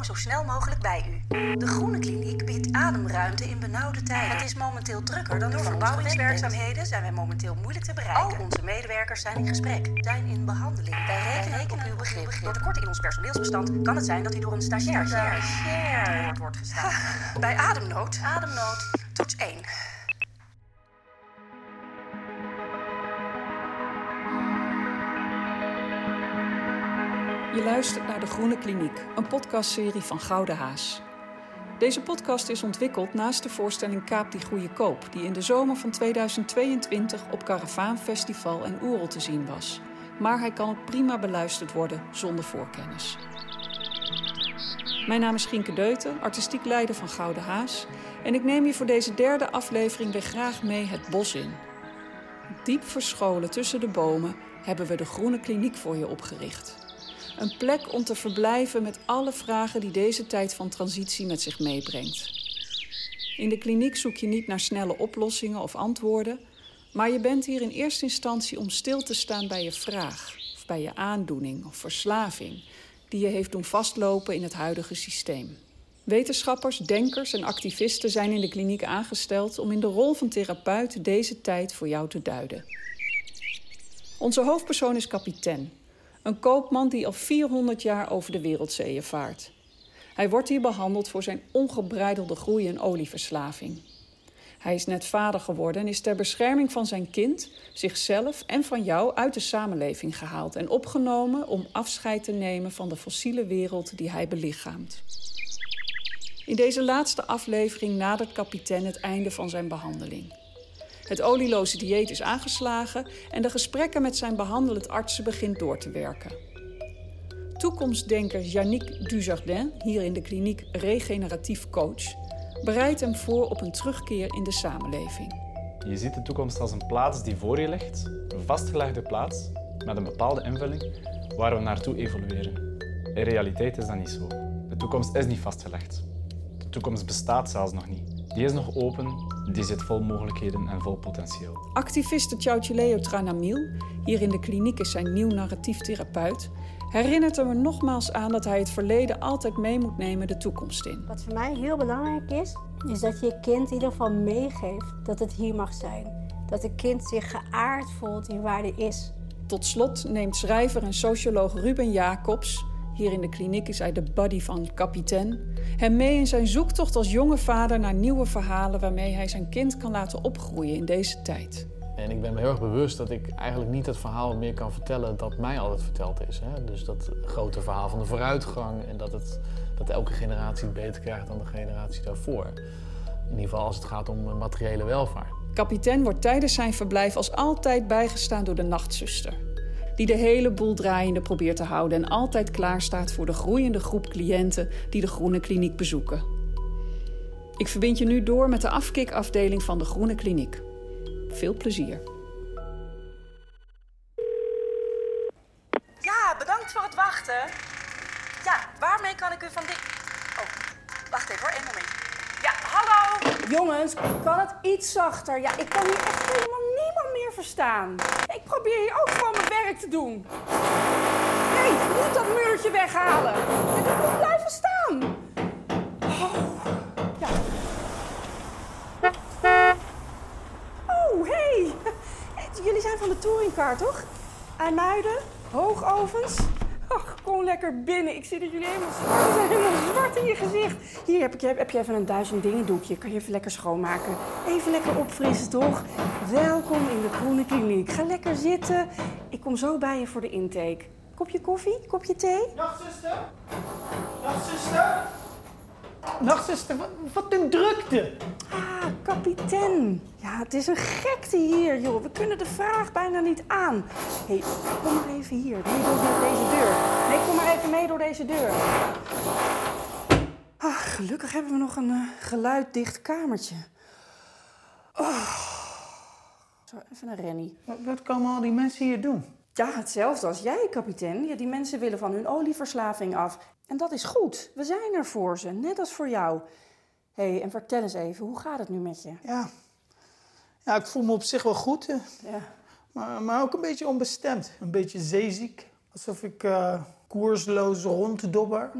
komen zo snel mogelijk bij u. De Groene Kliniek biedt ademruimte in benauwde tijden. Het is momenteel drukker dan door verbouwingswerkzaamheden zijn wij momenteel moeilijk te bereiken. Al onze medewerkers zijn in gesprek, zijn in behandeling. Wij rekenen op uw begrip. Door tekorten in ons personeelsbestand kan het zijn dat u door een stagiair stagiair wordt gestaan. Bij ademnood, ademnood, naar De Groene Kliniek, een podcastserie van Gouden Haas. Deze podcast is ontwikkeld naast de voorstelling Kaap die Goede Koop, die in de zomer van 2022 op Caravaan Festival en Oerol te zien was. Maar hij kan ook prima beluisterd worden zonder voorkennis. Mijn naam is Gienke Deuten, artistiek leider van Gouden Haas. En ik neem je voor deze derde aflevering weer graag mee het bos in. Diep verscholen tussen de bomen hebben we de Groene Kliniek voor je opgericht. Een plek om te verblijven met alle vragen die deze tijd van transitie met zich meebrengt. In de kliniek zoek je niet naar snelle oplossingen of antwoorden, maar je bent hier in eerste instantie om stil te staan bij je vraag, of bij je aandoening of verslaving, die je heeft doen vastlopen in het huidige systeem. Wetenschappers, denkers en activisten zijn in de kliniek aangesteld om in de rol van therapeut deze tijd voor jou te duiden. Onze hoofdpersoon is kapitein, een koopman die al 400 jaar over de wereldzeeën vaart. Hij wordt hier behandeld voor zijn ongebreidelde groei en olieverslaving. Hij is net vader geworden en is ter bescherming van zijn kind, zichzelf en van jou uit de samenleving gehaald en opgenomen om afscheid te nemen van de fossiele wereld die hij belichaamt. In deze laatste aflevering nadert kapitein het einde van zijn behandeling. Het olieloze dieet is aangeslagen en de gesprekken met zijn behandelend artsen begint door te werken. Toekomstdenker Yannick Dujardin, hier in de kliniek regeneratief coach, bereidt hem voor op een terugkeer in de samenleving. Je ziet de toekomst als een plaats die voor je ligt, een vastgelegde plaats met een bepaalde invulling waar we naartoe evolueren. In realiteit is dat niet zo. De toekomst is niet vastgelegd. De toekomst bestaat zelfs nog niet. Die is nog open, die zit vol mogelijkheden en vol potentieel. Activiste Tjautjeleo Tranamil, hier in de kliniek is zijn nieuw narratief therapeut, herinnert hem er nogmaals aan dat hij het verleden altijd mee moet nemen de toekomst in. Wat voor mij heel belangrijk is, is dat je je kind in ieder geval meegeeft dat het hier mag zijn. Dat het kind zich geaard voelt in waar hij is. Tot slot neemt schrijver en socioloog Ruben Jacobs, hier in de kliniek is hij de buddy van kapitein, hem mee in zijn zoektocht als jonge vader naar nieuwe verhalen waarmee hij zijn kind kan laten opgroeien in deze tijd. En ik ben me heel erg bewust dat ik eigenlijk niet het verhaal meer kan vertellen dat mij altijd verteld is. Hè? Dus dat grote verhaal van de vooruitgang en dat, het, dat elke generatie het beter krijgt dan de generatie daarvoor. In ieder geval als het gaat om materiële welvaart. Kapitein wordt tijdens zijn verblijf als altijd bijgestaan door de nachtzuster. Die de hele boel draaiende probeert te houden en altijd klaar staat voor de groeiende groep cliënten die de Groene Kliniek bezoeken. Ik verbind je nu door met de afkikafdeling van de Groene Kliniek. Veel plezier. Ja, bedankt voor het wachten. Ja, waarmee kan ik u van dit... Oh, wacht even hoor, één moment. Ja, hallo! Jongens, kan het iets zachter? Ja, ik kan hier echt helemaal Ik probeer hier ook gewoon mijn werk te doen. Nee, niet dat muurtje weghalen. Ik moet blijven staan. Oh, ja. Oh, hey. Jullie zijn van de touringcar, toch? IJmuiden, Hoogovens. Ach, kom lekker binnen. Ik zie dat jullie helemaal zwart zijn. Helemaal zwart in je gezicht. Hier heb, ik, heb je even een duizend dingen doekje. Kan je even lekker schoonmaken. Even lekker opfrissen, toch? Welkom in de Groene Kliniek. Ga lekker zitten. Ik kom zo bij je voor de intake. Kopje koffie? Kopje thee? Nachtzuster? Nachtzuster? Nachtzuster, wat, wat een drukte. Ah, kapitein. Ja, het is een gekte hier, joh. We kunnen de vraag bijna niet aan. Hé, hey, kom maar even hier. Nee, door deze deur. Nee, kom maar even mee door deze deur. Ah, gelukkig hebben we nog een uh, geluiddicht kamertje. Oh. Zo, even een rennie. Wat, wat komen al die mensen hier doen? Ja, hetzelfde als jij, kapitein. Ja, die mensen willen van hun olieverslaving af. En dat is goed. We zijn er voor ze, net als voor jou. Hé, hey, en vertel eens even, hoe gaat het nu met je? Ja, ja ik voel me op zich wel goed. Ja. Maar, maar ook een beetje onbestemd. Een beetje zeeziek. Alsof ik eh, koersloos ronddobber.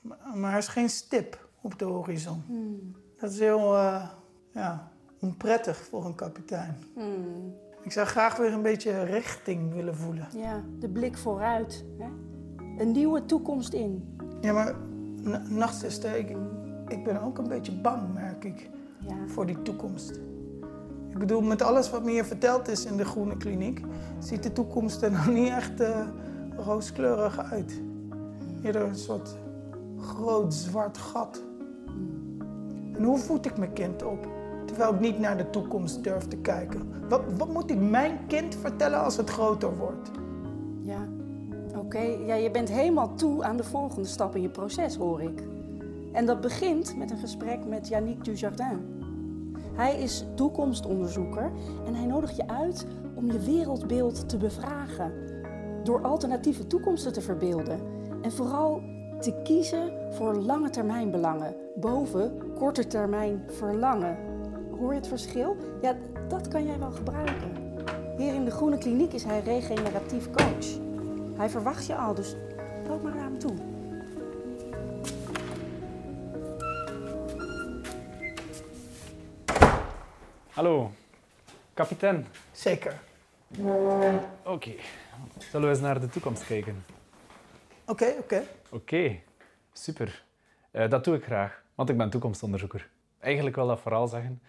Maar, maar er is geen stip op de horizon. Hmm. Dat is heel eh, ja, onprettig voor een kapitein. Hmm. Ik zou graag weer een beetje richting willen voelen. Ja, de blik vooruit. Hè? Een nieuwe toekomst in. Ja, maar na- nachtzuster, ik, ik ben ook een beetje bang, merk ik, Ja. voor die toekomst. Ik bedoel, met alles wat me hier verteld is in de groene kliniek, ziet de toekomst er nog niet echt eh, rooskleurig uit. Eerder een soort groot zwart gat. En hoe voed ik mijn kind op, terwijl ik niet naar de toekomst durf te kijken? Wat, wat moet ik mijn kind vertellen als het groter wordt? Ja, oké. Ja, je bent helemaal toe aan de volgende stap in je proces, hoor ik. En dat begint met een gesprek met Yannick Dujardin. Hij is toekomstonderzoeker en hij nodigt je uit om je wereldbeeld te bevragen. Door alternatieve toekomsten te verbeelden. En vooral te kiezen voor lange termijn belangen boven korte termijn verlangen. Hoor je het verschil? Ja, dat kan jij wel gebruiken. Hier in de Groene Kliniek is hij regeneratief coach. Hij verwacht je al, dus loop maar naar hem toe. Hallo, kapitein. Zeker. Oké, zullen we eens naar de toekomst kijken? Oké, oké. Oké, super. Eh, dat doe ik graag, want ik ben toekomstonderzoeker. Eigenlijk wil dat vooral zeggen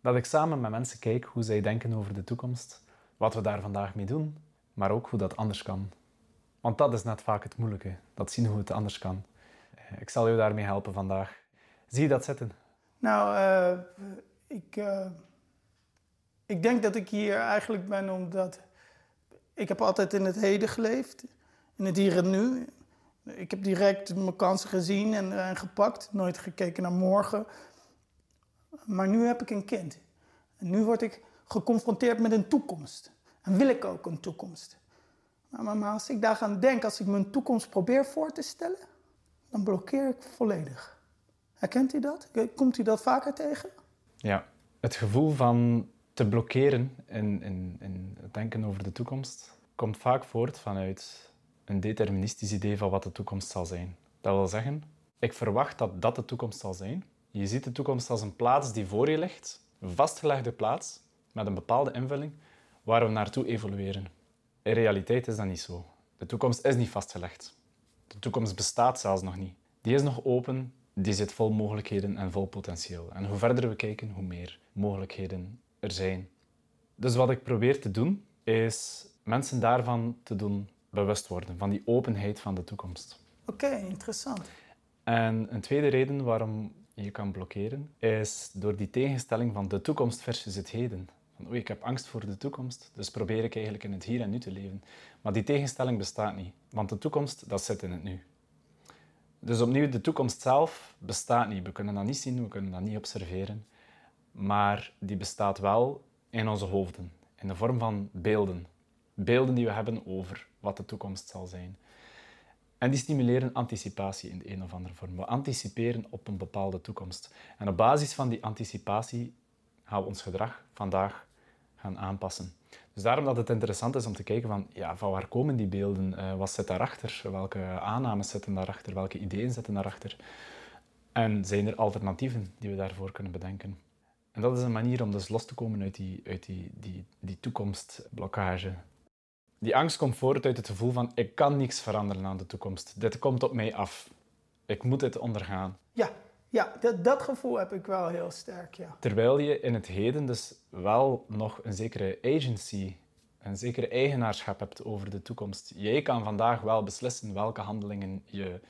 dat ik samen met mensen kijk hoe zij denken over de toekomst, wat we daar vandaag mee doen, maar ook hoe dat anders kan. Want dat is net vaak het moeilijke, dat zien hoe het anders kan. Eh, Ik zal u daarmee helpen vandaag. Zie je dat zitten? Nou, eh, ik, eh, ik denk dat ik hier eigenlijk ben omdat ik heb altijd in het heden geleefd, in het hier en nu. Ik heb direct mijn kansen gezien en, gepakt, nooit gekeken naar morgen. Maar nu heb ik een kind. En nu word ik geconfronteerd met een toekomst. En wil ik ook een toekomst. Maar, maar, maar als ik daar aan denk, als ik mijn toekomst probeer voor te stellen, dan blokkeer ik volledig. Herkent u dat? Komt u dat vaker tegen? Ja, het gevoel van te blokkeren in, in, in het denken over de toekomst komt vaak voort vanuit een deterministisch idee van wat de toekomst zal zijn. Dat wil zeggen, ik verwacht dat dat de toekomst zal zijn. Je ziet de toekomst als een plaats die voor je ligt, een vastgelegde plaats met een bepaalde invulling waar we naartoe evolueren. In realiteit is dat niet zo. De toekomst is niet vastgelegd. De toekomst bestaat zelfs nog niet. Die is nog open, die zit vol mogelijkheden en vol potentieel. En hoe verder we kijken, hoe meer mogelijkheden er zijn. Dus wat ik probeer te doen, is mensen daarvan te doen bewust worden, van die openheid van de toekomst. Oké, interessant. En een tweede reden waarom je kan blokkeren, is door die tegenstelling van de toekomst versus het heden. Van, ik heb angst voor de toekomst, dus probeer ik eigenlijk in het hier en nu te leven. Maar die tegenstelling bestaat niet, want de toekomst, dat zit in het nu. Dus opnieuw, de toekomst zelf bestaat niet. We kunnen dat niet zien, we kunnen dat niet observeren. Maar die bestaat wel in onze hoofden, in de vorm van beelden. Beelden die we hebben over wat de toekomst zal zijn. En die stimuleren anticipatie in de een of andere vorm. We anticiperen op een bepaalde toekomst. En op basis van die anticipatie gaan we ons gedrag vandaag gaan aanpassen. Dus daarom dat het interessant is om te kijken van, ja, van waar komen die beelden? Eh, wat zit daarachter? Welke aannames zitten daarachter? Welke ideeën zitten daarachter? En zijn er alternatieven die we daarvoor kunnen bedenken? En dat is een manier om dus los te komen uit die, uit die, die, die toekomstblokkage. Die angst komt voort uit het gevoel van ik kan niks veranderen aan de toekomst. Dit komt op mij af. Ik moet dit ondergaan. Ja, ja dat, dat gevoel heb ik wel heel sterk, ja. Terwijl je in het heden dus wel nog een zekere agency, een zekere eigenaarschap hebt over de toekomst. Jij kan vandaag wel beslissen welke handelingen je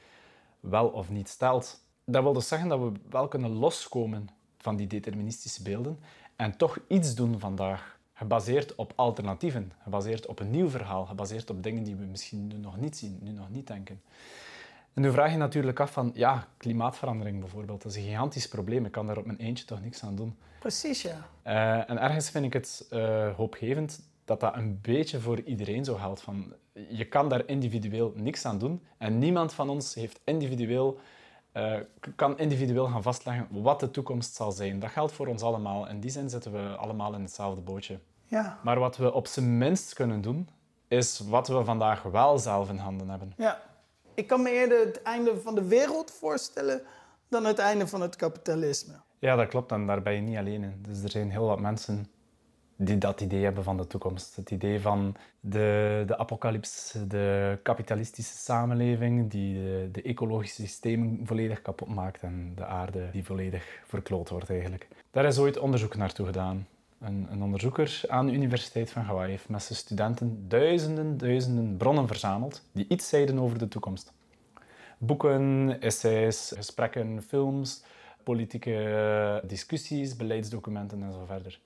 wel of niet stelt. Dat wil dus zeggen dat we wel kunnen loskomen van die deterministische beelden en toch iets doen vandaag. Gebaseerd op alternatieven, gebaseerd op een nieuw verhaal, gebaseerd op dingen die we misschien nu nog niet zien, nu nog niet denken. En nu vraag je natuurlijk af van, ja, klimaatverandering bijvoorbeeld, dat is een gigantisch probleem. Ik kan daar op mijn eentje toch niks aan doen. Precies, ja. Uh, en ergens vind ik het uh, hoopgevend dat dat een beetje voor iedereen zo geldt. Van, je kan daar individueel niks aan doen en niemand van ons heeft individueel, uh, kan individueel gaan vastleggen wat de toekomst zal zijn. Dat geldt voor ons allemaal. In die zin zitten we allemaal in hetzelfde bootje. Ja. Maar wat we op zijn minst kunnen doen, is wat we vandaag wel zelf in handen hebben. Ja. Ik kan me eerder het einde van de wereld voorstellen dan het einde van het kapitalisme. Ja, dat klopt en daar ben je niet alleen in. Dus er zijn heel wat mensen die dat idee hebben van de toekomst. Het idee van de, de apocalyps, de kapitalistische samenleving die de, de ecologische systemen volledig kapot maakt en de aarde die volledig verkloot wordt eigenlijk. Daar is ooit onderzoek naartoe gedaan. Een, onderzoeker aan de Universiteit van Hawaii heeft met zijn studenten duizenden, duizenden bronnen verzameld die iets zeiden over de toekomst. Boeken, essays, gesprekken, films, politieke discussies, beleidsdocumenten en zo verder.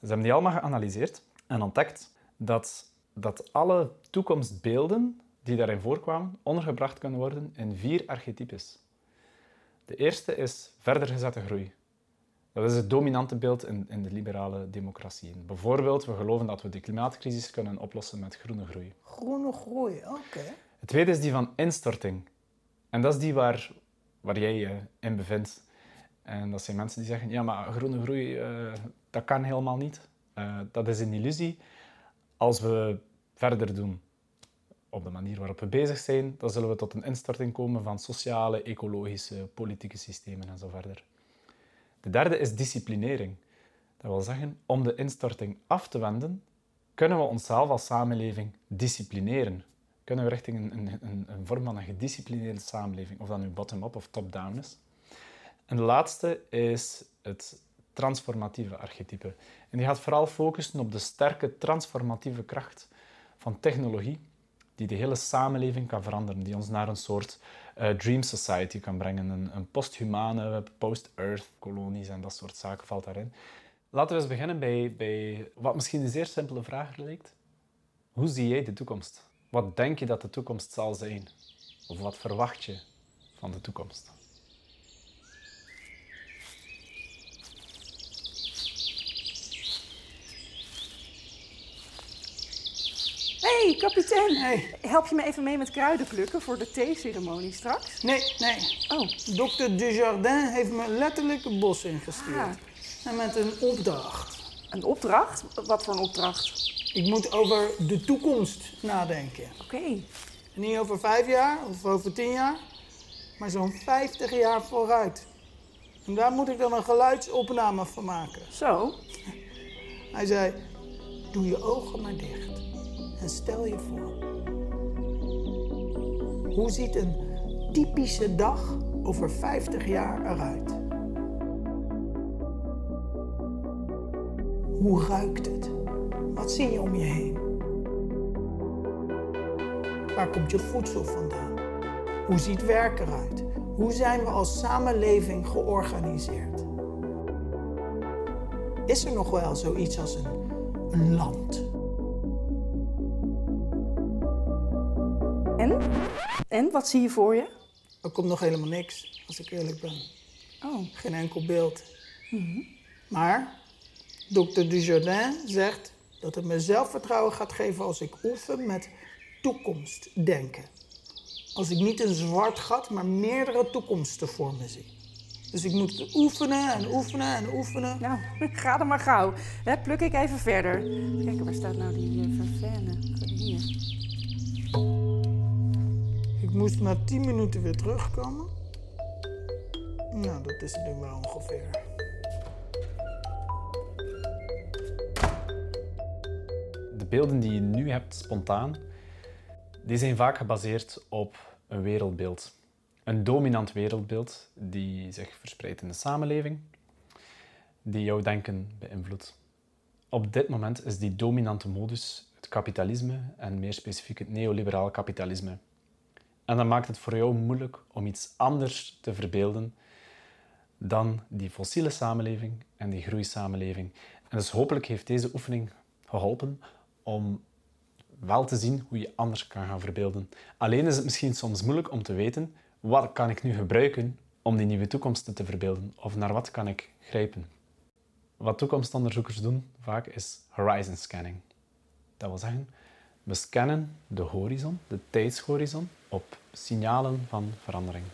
Ze hebben die allemaal geanalyseerd en ontdekt dat, dat alle toekomstbeelden die daarin voorkwamen ondergebracht kunnen worden in vier archetypes. De eerste is verder gezette groei. Dat is het dominante beeld in, in de liberale democratieën. Bijvoorbeeld, we geloven dat we de klimaatcrisis kunnen oplossen met groene groei. Groene groei, oké. Het tweede is die van instorting. En dat is die waar, waar jij je in bevindt. En dat zijn mensen die zeggen, ja, maar groene groei, uh, dat kan helemaal niet. Uh, dat is een illusie. Als we verder doen op de manier waarop we bezig zijn, dan zullen we tot een instorting komen van sociale, ecologische, politieke systemen en zo verder. De derde is disciplinering. Dat wil zeggen, om de instorting af te wenden, kunnen we onszelf als samenleving disciplineren. Kunnen we richting een, een, een, een vorm van een gedisciplineerde samenleving, of dat nu bottom-up of top-down is. En de laatste is het transformatieve archetype. En die gaat vooral focussen op de sterke transformatieve kracht van technologie, die de hele samenleving kan veranderen, die ons naar een soort uh, dream society kan brengen, een, een post-humane, post-earth kolonies en dat soort zaken valt daarin. Laten we eens beginnen bij, bij wat misschien een zeer simpele vraag lijkt. Hoe zie jij de toekomst? Wat denk je dat de toekomst zal zijn? Of wat verwacht je van de toekomst? Hey, kapitein. Hey. Help je me even mee met kruiden plukken voor de theeceremonie straks? Nee, nee. Oh. Dokter Desjardins heeft me letterlijk het bos ingestuurd. Ah. En met een opdracht. Een opdracht? Wat voor een opdracht? Ik moet over de toekomst nadenken. Oké. Niet over vijf jaar of over tien jaar, maar zo'n vijftig jaar vooruit. En daar moet ik dan een geluidsopname van maken. Zo? Hij zei, doe je ogen maar dicht. En stel je voor, hoe ziet een typische dag over 50 jaar eruit? Hoe ruikt het? Wat zie je om je heen? Waar komt je voedsel vandaan? Hoe ziet werk eruit? Hoe zijn we als samenleving georganiseerd? Is er nog wel zoiets als een, een land? En? En, wat zie je voor je? Er komt nog helemaal niks, als ik eerlijk ben. Oh. Geen enkel beeld. Maar dokter Dujardin zegt dat het me zelfvertrouwen gaat geven als ik oefen met toekomstdenken. Als ik niet een zwart gat, maar meerdere toekomsten voor me zie. Dus ik moet oefenen en oefenen en oefenen. Nou, ga er maar gauw. Hè, pluk ik even verder. Kijk, waar staat nou die uh, vervenne? Hier. Ik moest na 10 minuten weer terugkomen. Nou, dat is nu wel ongeveer. De beelden die je nu hebt spontaan, die zijn vaak gebaseerd op een wereldbeeld. Een dominant wereldbeeld die zich verspreidt in de samenleving, die jouw denken beïnvloedt. Op dit moment is die dominante modus het kapitalisme en meer specifiek het neoliberaal kapitalisme. En dat maakt het voor jou moeilijk om iets anders te verbeelden dan die fossiele samenleving en die groeisamenleving. En dus hopelijk heeft deze oefening geholpen om wel te zien hoe je anders kan gaan verbeelden. Alleen is het misschien soms moeilijk om te weten wat kan ik nu gebruiken om die nieuwe toekomsten te verbeelden of naar wat kan ik grijpen. Wat toekomstonderzoekers doen vaak is horizon scanning. Dat wil zeggen, we scannen de horizon, de tijdshorizon, op signalen van verandering.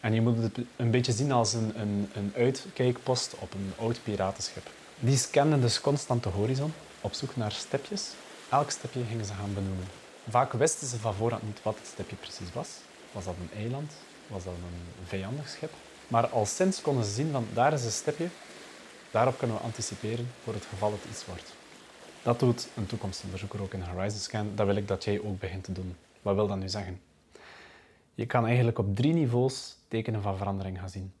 En je moet het een beetje zien als een, een, een uitkijkpost op een oud piratenschip. Die scanden dus constant de horizon op zoek naar stipjes. Elk stipje gingen ze gaan benoemen. Vaak wisten ze van voorhand niet wat het stipje precies was. Was dat een eiland? Was dat een vijandig schip? Maar al sinds konden ze zien van daar is een stipje, daarop kunnen we anticiperen voor het geval het iets wordt. Dat doet een toekomstonderzoeker ook in Horizon Scan. Dat wil ik dat jij ook begint te doen. Wat wil dat nu zeggen? Je kan eigenlijk op drie niveaus tekenen van verandering gaan zien.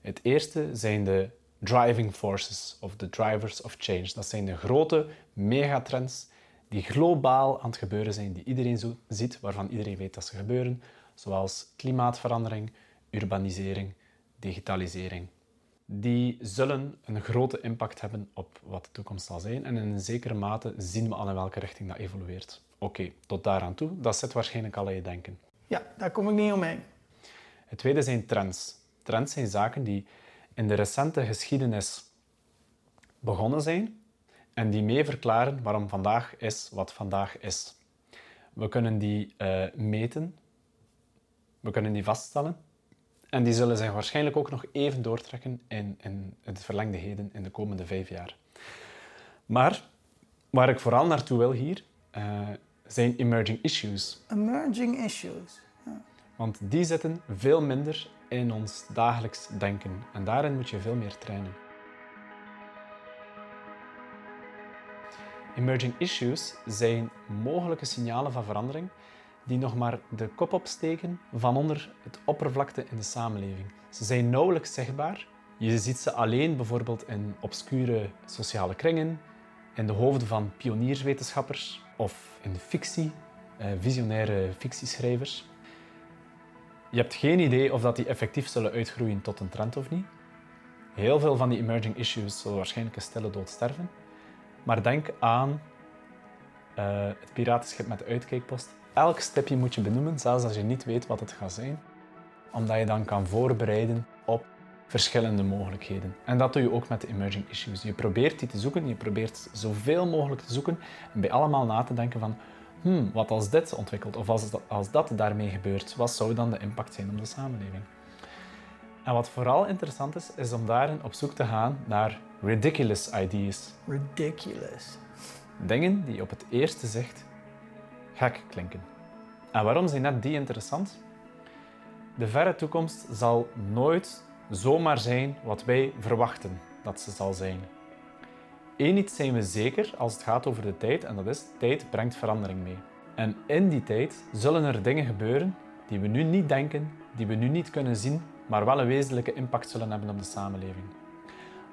Het eerste zijn de driving forces of de drivers of change. Dat zijn de grote megatrends die globaal aan het gebeuren zijn, die iedereen zo ziet, waarvan iedereen weet dat ze gebeuren, zoals klimaatverandering, urbanisering, digitalisering. Die zullen een grote impact hebben op wat de toekomst zal zijn en in een zekere mate zien we al in welke richting dat evolueert. Oké, tot daaraan toe, dat zit waarschijnlijk al in je denken. Ja, daar kom ik niet omheen. Het tweede zijn trends. Trends zijn zaken die in de recente geschiedenis begonnen zijn en die mee verklaren waarom vandaag is wat vandaag is. We kunnen die uh, meten, we kunnen die vaststellen en die zullen zich waarschijnlijk ook nog even doortrekken in, in het verlengde heden in de komende vijf jaar. Maar waar ik vooral naartoe wil hier, uh, zijn emerging issues. Emerging issues. Ja. Want die zitten veel minder in ons dagelijks denken. En daarin moet je veel meer trainen. Emerging issues zijn mogelijke signalen van verandering die nog maar de kop opsteken van onder het oppervlakte in de samenleving. Ze zijn nauwelijks zichtbaar. Je ziet ze alleen bijvoorbeeld in obscure sociale kringen, in de hoofden van pionierswetenschappers of in fictie, eh, visionaire fictieschrijvers. Je hebt geen idee of dat die effectief zullen uitgroeien tot een trend of niet. Heel veel van die emerging issues zullen waarschijnlijk een stille dood sterven. Maar denk aan uh, het piratenschip met de uitkijkpost. Elk stipje moet je benoemen, zelfs als je niet weet wat het gaat zijn. Omdat je dan kan voorbereiden op verschillende mogelijkheden. En dat doe je ook met de emerging issues. Je probeert die te zoeken, je probeert zoveel mogelijk te zoeken en bij allemaal na te denken van hmm, wat als dit ontwikkelt of als dat, als dat daarmee gebeurt, wat zou dan de impact zijn op de samenleving? En wat vooral interessant is, is om daarin op zoek te gaan naar ridiculous ideas. Ridiculous. Dingen die op het eerste zicht gek klinken. En waarom zijn net die interessant? De verre toekomst zal nooit zomaar zijn wat wij verwachten dat ze zal zijn. Eén iets zijn we zeker als het gaat over de tijd, en dat is tijd brengt verandering mee. En in die tijd zullen er dingen gebeuren die we nu niet denken, die we nu niet kunnen zien, maar wel een wezenlijke impact zullen hebben op de samenleving.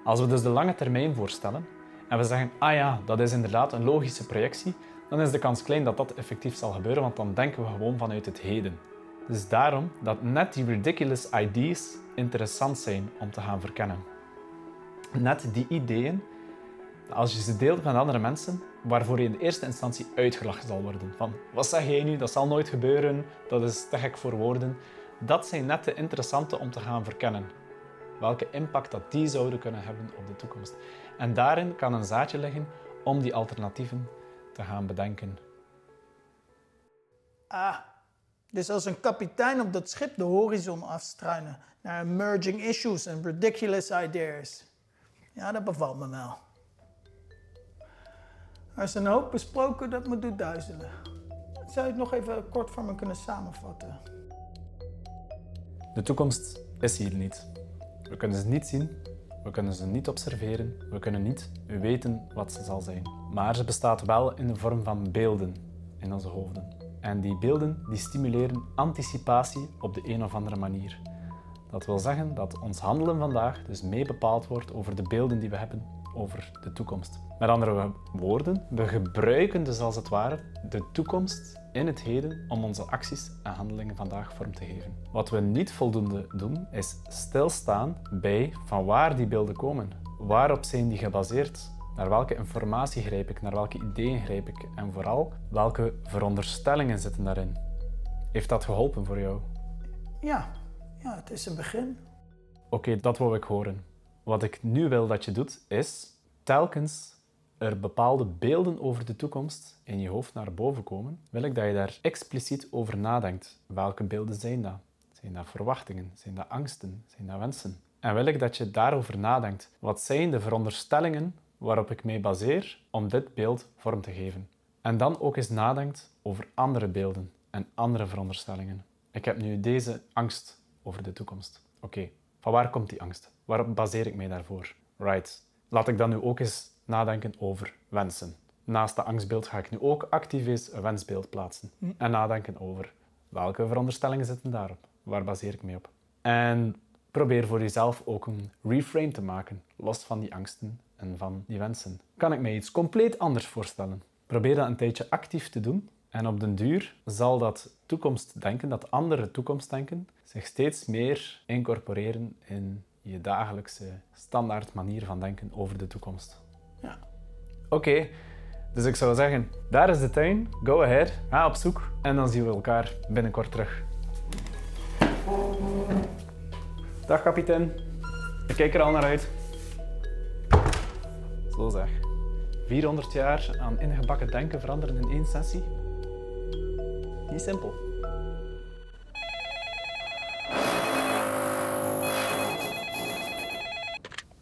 Als we dus de lange termijn voorstellen en we zeggen, ah ja, dat is inderdaad een logische projectie, dan is de kans klein dat dat effectief zal gebeuren, want dan denken we gewoon vanuit het heden. Dus daarom dat net die ridiculous ideas interessant zijn om te gaan verkennen. Net die ideeën, als je ze deelt met andere mensen, waarvoor je in de eerste instantie uitgelachen zal worden. Van, wat zeg jij nu? Dat zal nooit gebeuren, dat is te gek voor woorden. Dat zijn net de interessante om te gaan verkennen. Welke impact dat die zouden kunnen hebben op de toekomst. En daarin kan een zaadje liggen om die alternatieven te gaan bedenken. Ah, dus als een kapitein op dat schip de horizon afstruinen naar emerging issues en ridiculous ideas. Ja, dat bevalt me wel. Er is een hoop besproken dat me doet duizelen. Zou je het nog even kort voor me kunnen samenvatten? De toekomst is hier niet. We kunnen ze niet zien, we kunnen ze niet observeren, we kunnen niet weten wat ze zal zijn. Maar ze bestaat wel in de vorm van beelden in onze hoofden. En die beelden die stimuleren anticipatie op de een of andere manier. Dat wil zeggen dat ons handelen vandaag dus mee bepaald wordt over de beelden die we hebben over de toekomst. Met andere woorden, we gebruiken dus als het ware de toekomst in het heden om onze acties en handelingen vandaag vorm te geven. Wat we niet voldoende doen, is stilstaan bij van waar die beelden komen. Waarop zijn die gebaseerd? Naar welke informatie grijp ik? Naar welke ideeën grijp ik? En vooral, welke veronderstellingen zitten daarin? Heeft dat geholpen voor jou? Ja, ja het is een begin. Oké, dat wil ik horen. Wat ik nu wil dat je doet, is telkens er bepaalde beelden over de toekomst in je hoofd naar boven komen, wil ik dat je daar expliciet over nadenkt. Welke beelden zijn dat? Zijn dat verwachtingen? Zijn dat angsten? Zijn dat wensen? En wil ik dat je daarover nadenkt. Wat zijn de veronderstellingen waarop ik mee baseer om dit beeld vorm te geven? En dan ook eens nadenkt over andere beelden en andere veronderstellingen. Ik heb nu deze angst over de toekomst. Oké, van waar komt die angst? Waarop baseer ik mij daarvoor? Right. Laat ik dan nu ook eens nadenken over wensen. Naast dat angstbeeld ga ik nu ook actief eens een wensbeeld plaatsen. En nadenken over welke veronderstellingen zitten daarop? Waar baseer ik mee op? En probeer voor jezelf ook een reframe te maken, los van die angsten en van die wensen. Kan ik mij iets compleet anders voorstellen? Probeer dat een tijdje actief te doen. En op den duur zal dat toekomstdenken, dat andere toekomstdenken, zich steeds meer incorporeren in je dagelijkse standaard manier van denken over de toekomst. Oké, dus ik zou zeggen, daar is de tuin. Go ahead, ga op zoek en dan zien we elkaar binnenkort terug. Dag kapitein. Ik kijk er al naar uit. Zo zeg. 400 jaar aan ingebakken denken veranderen in één sessie? Niet simpel.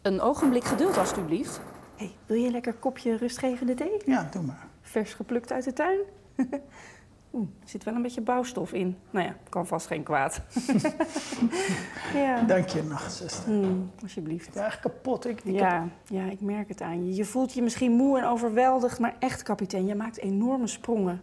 Een ogenblik geduld, alstublieft. Hey, wil je een lekker kopje rustgevende thee? Ja, doe maar. Vers geplukt uit de tuin? Oeh, er zit wel een beetje bouwstof in. Nou ja, kan vast geen kwaad. ja, Dank je, nachtzuster. Hmm, alsjeblieft. Ik ben echt kapot. Ik, ik heb- Ja, ja, ik merk het aan je. Je voelt je misschien moe en overweldigd, maar echt, kapitein, je maakt enorme sprongen.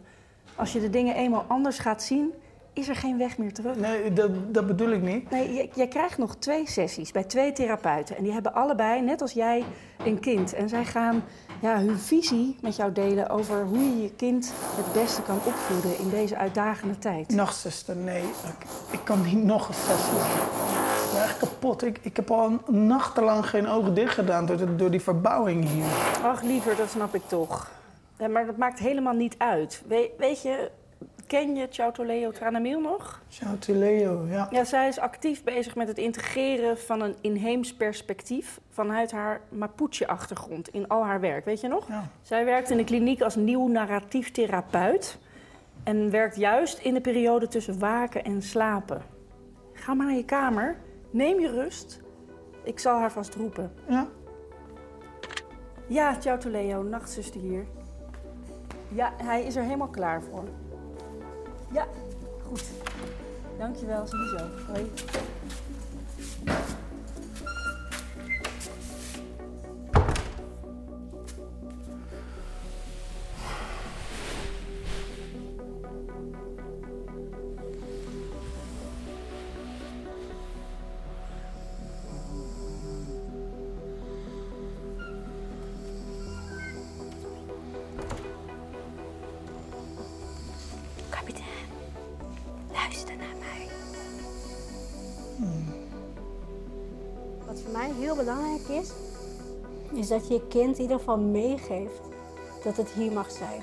Als je de dingen eenmaal anders gaat zien, is er geen weg meer terug. Nee, dat, dat bedoel ik niet. Nee, je- jij krijgt nog twee sessies bij twee therapeuten. En die hebben allebei, net als jij, een kind. En zij gaan ja, hun visie met jou delen over hoe je je kind het beste kan opvoeden in deze uitdagende tijd. Nachtzuster, nee. Ik, ik kan niet nog een sessie. Ik ben echt kapot. Ik, ik heb al nachtenlang geen ogen dicht gedaan door, de- door die verbouwing hier. Ach, liever, dat snap ik toch. Ja, maar dat maakt helemaal niet uit. We- weet je, ken je Chautoleo Tranamil nog? Ciao to Leo, ja. Ja, zij is actief bezig met het integreren van een inheems perspectief vanuit haar Mapuche-achtergrond in al haar werk. Weet je nog? Ja. Zij werkt in de kliniek als nieuw narratief therapeut en werkt juist in de periode tussen waken en slapen. Ga maar naar je kamer, neem je rust. Ik zal haar vast roepen. ja. Ja, ciao Leo, nachtzuster hier. Ja, hij is er helemaal klaar voor. Ja, goed. Dankjewel, sowieso. Hoi. Is dat je je kind in ieder geval meegeeft dat het hier mag zijn.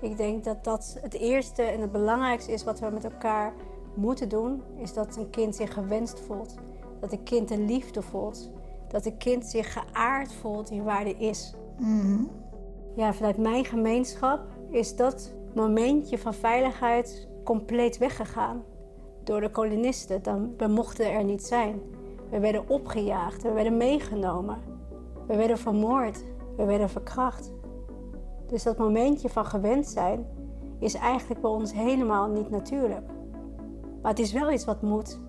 Ik denk dat dat het eerste en het belangrijkste is wat we met elkaar moeten doen, is dat een kind zich gewenst voelt. Dat een kind een liefde voelt. Dat een kind zich geaard voelt in waar hij is. Ja, vanuit mijn gemeenschap is dat momentje van veiligheid compleet weggegaan. Door de kolonisten. Dan, we mochten er niet zijn. We werden opgejaagd, we werden meegenomen. We werden vermoord, we werden verkracht. Dus dat momentje van gewend zijn is eigenlijk bij ons helemaal niet natuurlijk. Maar het is wel iets wat moet.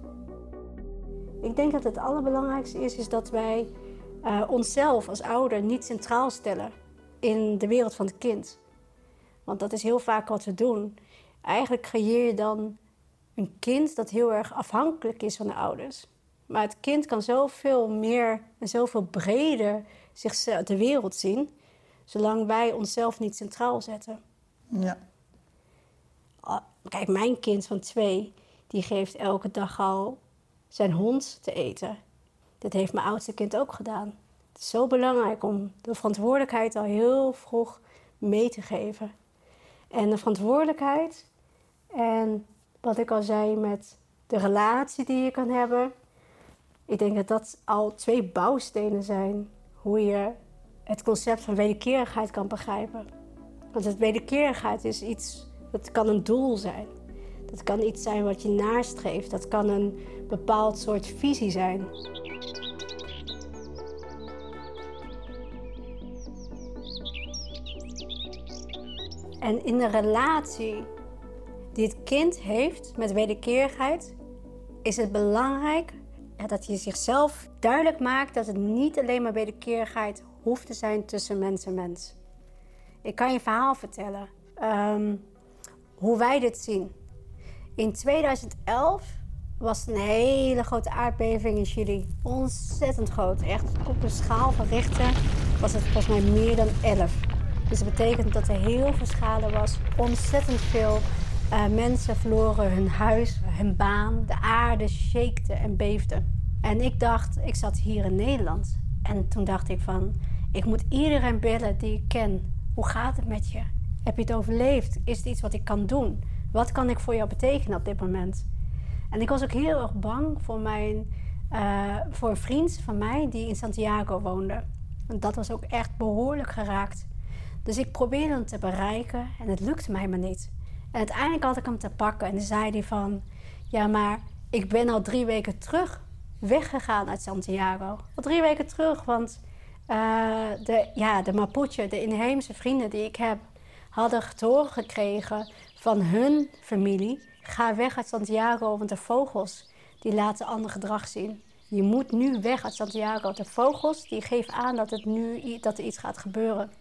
Ik denk dat het allerbelangrijkste is, is dat wij eh, onszelf als ouder niet centraal stellen in de wereld van het kind. Want dat is heel vaak wat we doen. Eigenlijk creëer je dan een kind dat heel erg afhankelijk is van de ouders. Maar het kind kan zoveel meer en zoveel breder zichzelf de wereld zien, zolang wij onszelf niet centraal zetten. ja. Ah, Kijk, mijn kind van twee, die geeft elke dag al zijn hond te eten. Dat heeft mijn oudste kind ook gedaan. Het is zo belangrijk om de verantwoordelijkheid al heel vroeg mee te geven. En de verantwoordelijkheid en wat ik al zei met de relatie die je kan hebben. Ik denk dat dat al twee bouwstenen zijn hoe je het concept van wederkerigheid kan begrijpen. Want het wederkerigheid is iets, dat kan een doel zijn. Dat kan iets zijn wat je nastreeft. Dat kan een bepaald soort visie zijn. En in de relatie die het kind heeft met wederkerigheid, is het belangrijk dat je zichzelf duidelijk maakt dat het niet alleen maar wederkerigheid hoeft te zijn tussen mens en mens. Ik kan je een verhaal vertellen. Ehm, hoe wij dit zien. In 2011 was een hele grote aardbeving in Chili. Ontzettend groot. Echt op een schaal van Richter was het volgens mij meer dan 11. Dus dat betekent dat er heel veel schade was. Ontzettend veel uh, mensen verloren hun huis, hun baan. De aarde shakte en beefde. En ik dacht, ik zat hier in Nederland. En toen dacht ik van, ik moet iedereen bellen die ik ken. Hoe gaat het met je? Heb je het overleefd? Is het iets wat ik kan doen? Wat kan ik voor jou betekenen op dit moment? En ik was ook heel erg bang voor, mijn, uh, voor een vriend van mij die in Santiago woonde. Dat was ook echt behoorlijk geraakt. Dus ik probeerde hem te bereiken en het lukte mij maar niet. En uiteindelijk had ik hem te pakken en zei hij van... Ja, maar ik ben al drie weken terug weggegaan uit Santiago. Al drie weken terug, want uh, de, ja, de Mapuche, de inheemse vrienden die ik heb hadden te horen gekregen van hun familie: ga weg uit Santiago, want de vogels die laten ander gedrag zien. Je moet nu weg uit Santiago. De vogels die geven aan dat, het nu, dat er iets gaat gebeuren.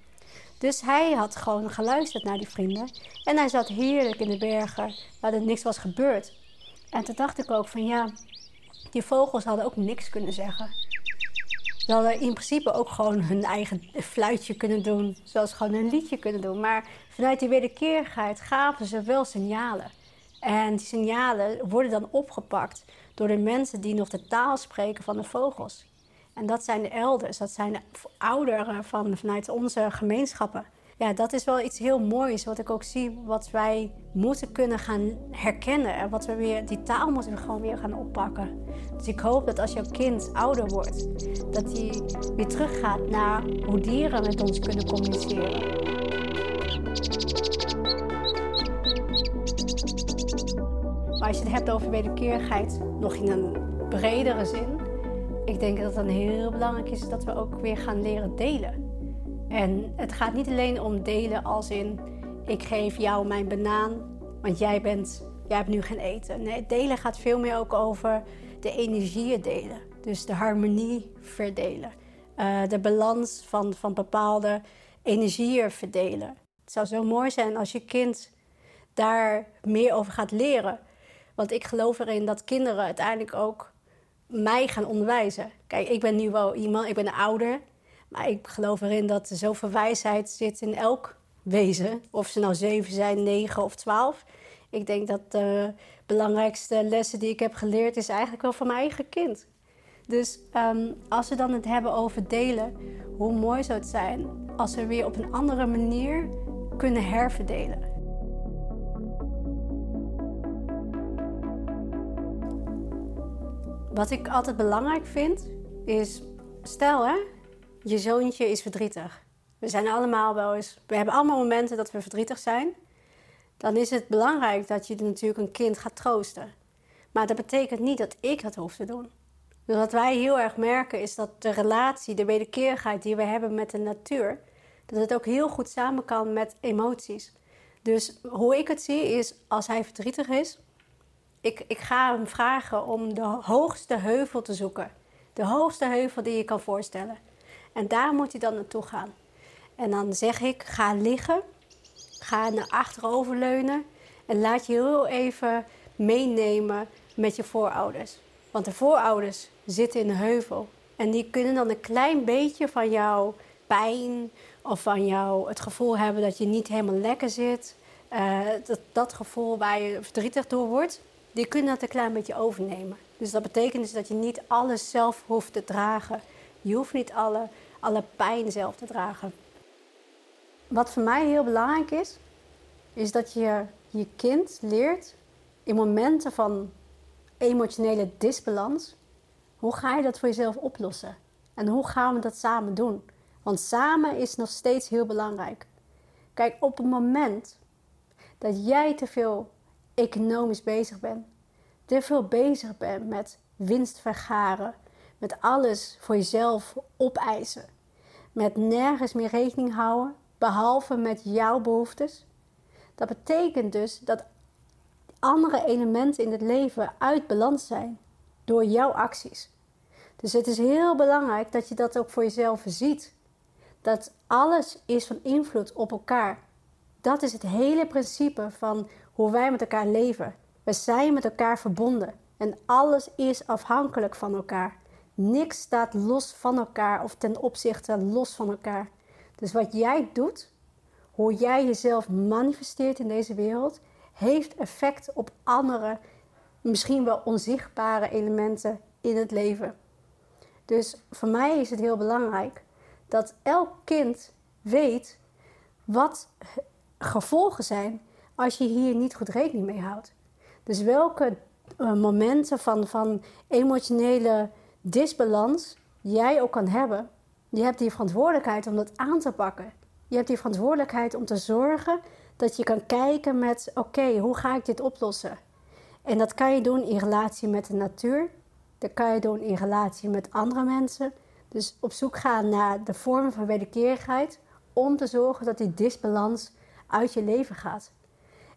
Dus hij had gewoon geluisterd naar die vrienden. En hij zat heerlijk in de bergen waar er niks was gebeurd. En toen dacht ik ook van ja, die vogels hadden ook niks kunnen zeggen. Ze hadden in principe ook gewoon hun eigen fluitje kunnen doen. Zoals gewoon een liedje kunnen doen. Maar vanuit die wederkerigheid gaven ze wel signalen. En die signalen worden dan opgepakt door de mensen die nog de taal spreken van de vogels. En dat zijn de elders, dat zijn de ouderen van, vanuit onze gemeenschappen ja, dat is wel iets heel moois. Wat ik ook zie, wat wij moeten kunnen gaan herkennen. En wat we weer, die taal moeten we gewoon weer gaan oppakken. Dus ik hoop dat als jouw kind ouder wordt, dat hij weer teruggaat naar hoe dieren met ons kunnen communiceren. Als je het hebt over wederkerigheid, nog in een bredere zin. Ik denk dat het dan heel belangrijk is dat we ook weer gaan leren delen. En het gaat niet alleen om delen als in ik geef jou mijn banaan, want jij, bent, jij hebt nu geen eten. Nee, delen gaat veel meer ook over de energieën delen. Dus de harmonie verdelen. Uh, de balans van, van bepaalde energieën verdelen. Het zou zo mooi zijn als je kind daar meer over gaat leren. Want ik geloof erin dat kinderen uiteindelijk ook mij gaan onderwijzen. Kijk, ik ben nu wel iemand, ik ben een ouder. Maar ik geloof erin dat er zoveel wijsheid zit in elk wezen. Of ze nou zeven zijn, negen of twaalf. Ik denk dat de belangrijkste lessen die ik heb geleerd... is eigenlijk wel van mijn eigen kind. Dus um, als we dan het hebben over delen... hoe mooi zou het zijn als we weer op een andere manier kunnen herverdelen. Wat ik altijd belangrijk vind, is... Stel hè, je zoontje is verdrietig. We zijn allemaal wel eens, we hebben allemaal momenten dat we verdrietig zijn. Dan is het belangrijk dat je natuurlijk een kind gaat troosten. Maar dat betekent niet dat ik dat hoef te doen. Dus wat wij heel erg merken is dat de relatie, de wederkerigheid die we hebben met de natuur, dat het ook heel goed samen kan met emoties. Dus hoe ik het zie is, als hij verdrietig is, ik, ik ga hem vragen om de hoogste heuvel te zoeken. De hoogste heuvel die je kan voorstellen. En daar moet hij dan naartoe gaan. En dan zeg ik, ga liggen, ga naar achterover leunen en laat je heel even meenemen met je voorouders. Want de voorouders zitten in de heuvel. En die kunnen dan een klein beetje van jouw pijn of van jou het gevoel hebben dat je niet helemaal lekker zit. Uh, dat, dat gevoel waar je verdrietig door wordt, die kunnen dat een klein beetje overnemen. Dus dat betekent dus dat je niet alles zelf hoeft te dragen. Je hoeft niet alle, alle pijn zelf te dragen. Wat voor mij heel belangrijk is, is dat je je kind leert in momenten van emotionele disbalans, hoe ga je dat voor jezelf oplossen? En hoe gaan we dat samen doen? Want samen is nog steeds heel belangrijk. Kijk, op het moment dat jij te veel economisch bezig bent, te veel bezig bent met winst vergaren, met alles voor jezelf opeisen. Met nergens meer rekening houden, behalve met jouw behoeftes. Dat betekent dus dat andere elementen in het leven uit balans zijn door jouw acties. Dus het is heel belangrijk dat je dat ook voor jezelf ziet. Dat alles is van invloed op elkaar. Dat is het hele principe van hoe wij met elkaar leven. We zijn met elkaar verbonden en alles is afhankelijk van elkaar. Niks staat los van elkaar of ten opzichte los van elkaar. Dus wat jij doet, hoe jij jezelf manifesteert in deze wereld, heeft effect op andere, misschien wel onzichtbare elementen in het leven. Dus voor mij is het heel belangrijk dat elk kind weet wat gevolgen zijn als je hier niet goed rekening mee houdt. Dus welke uh, momenten van, van emotionele disbalans jij ook kan hebben, je hebt die verantwoordelijkheid om dat aan te pakken. Je hebt die verantwoordelijkheid om te zorgen dat je kan kijken met: oké, hoe ga ik dit oplossen? En dat kan je doen in relatie met de natuur. Dat kan je doen in relatie met andere mensen. Dus op zoek gaan naar de vormen van wederkerigheid om te zorgen dat die disbalans uit je leven gaat.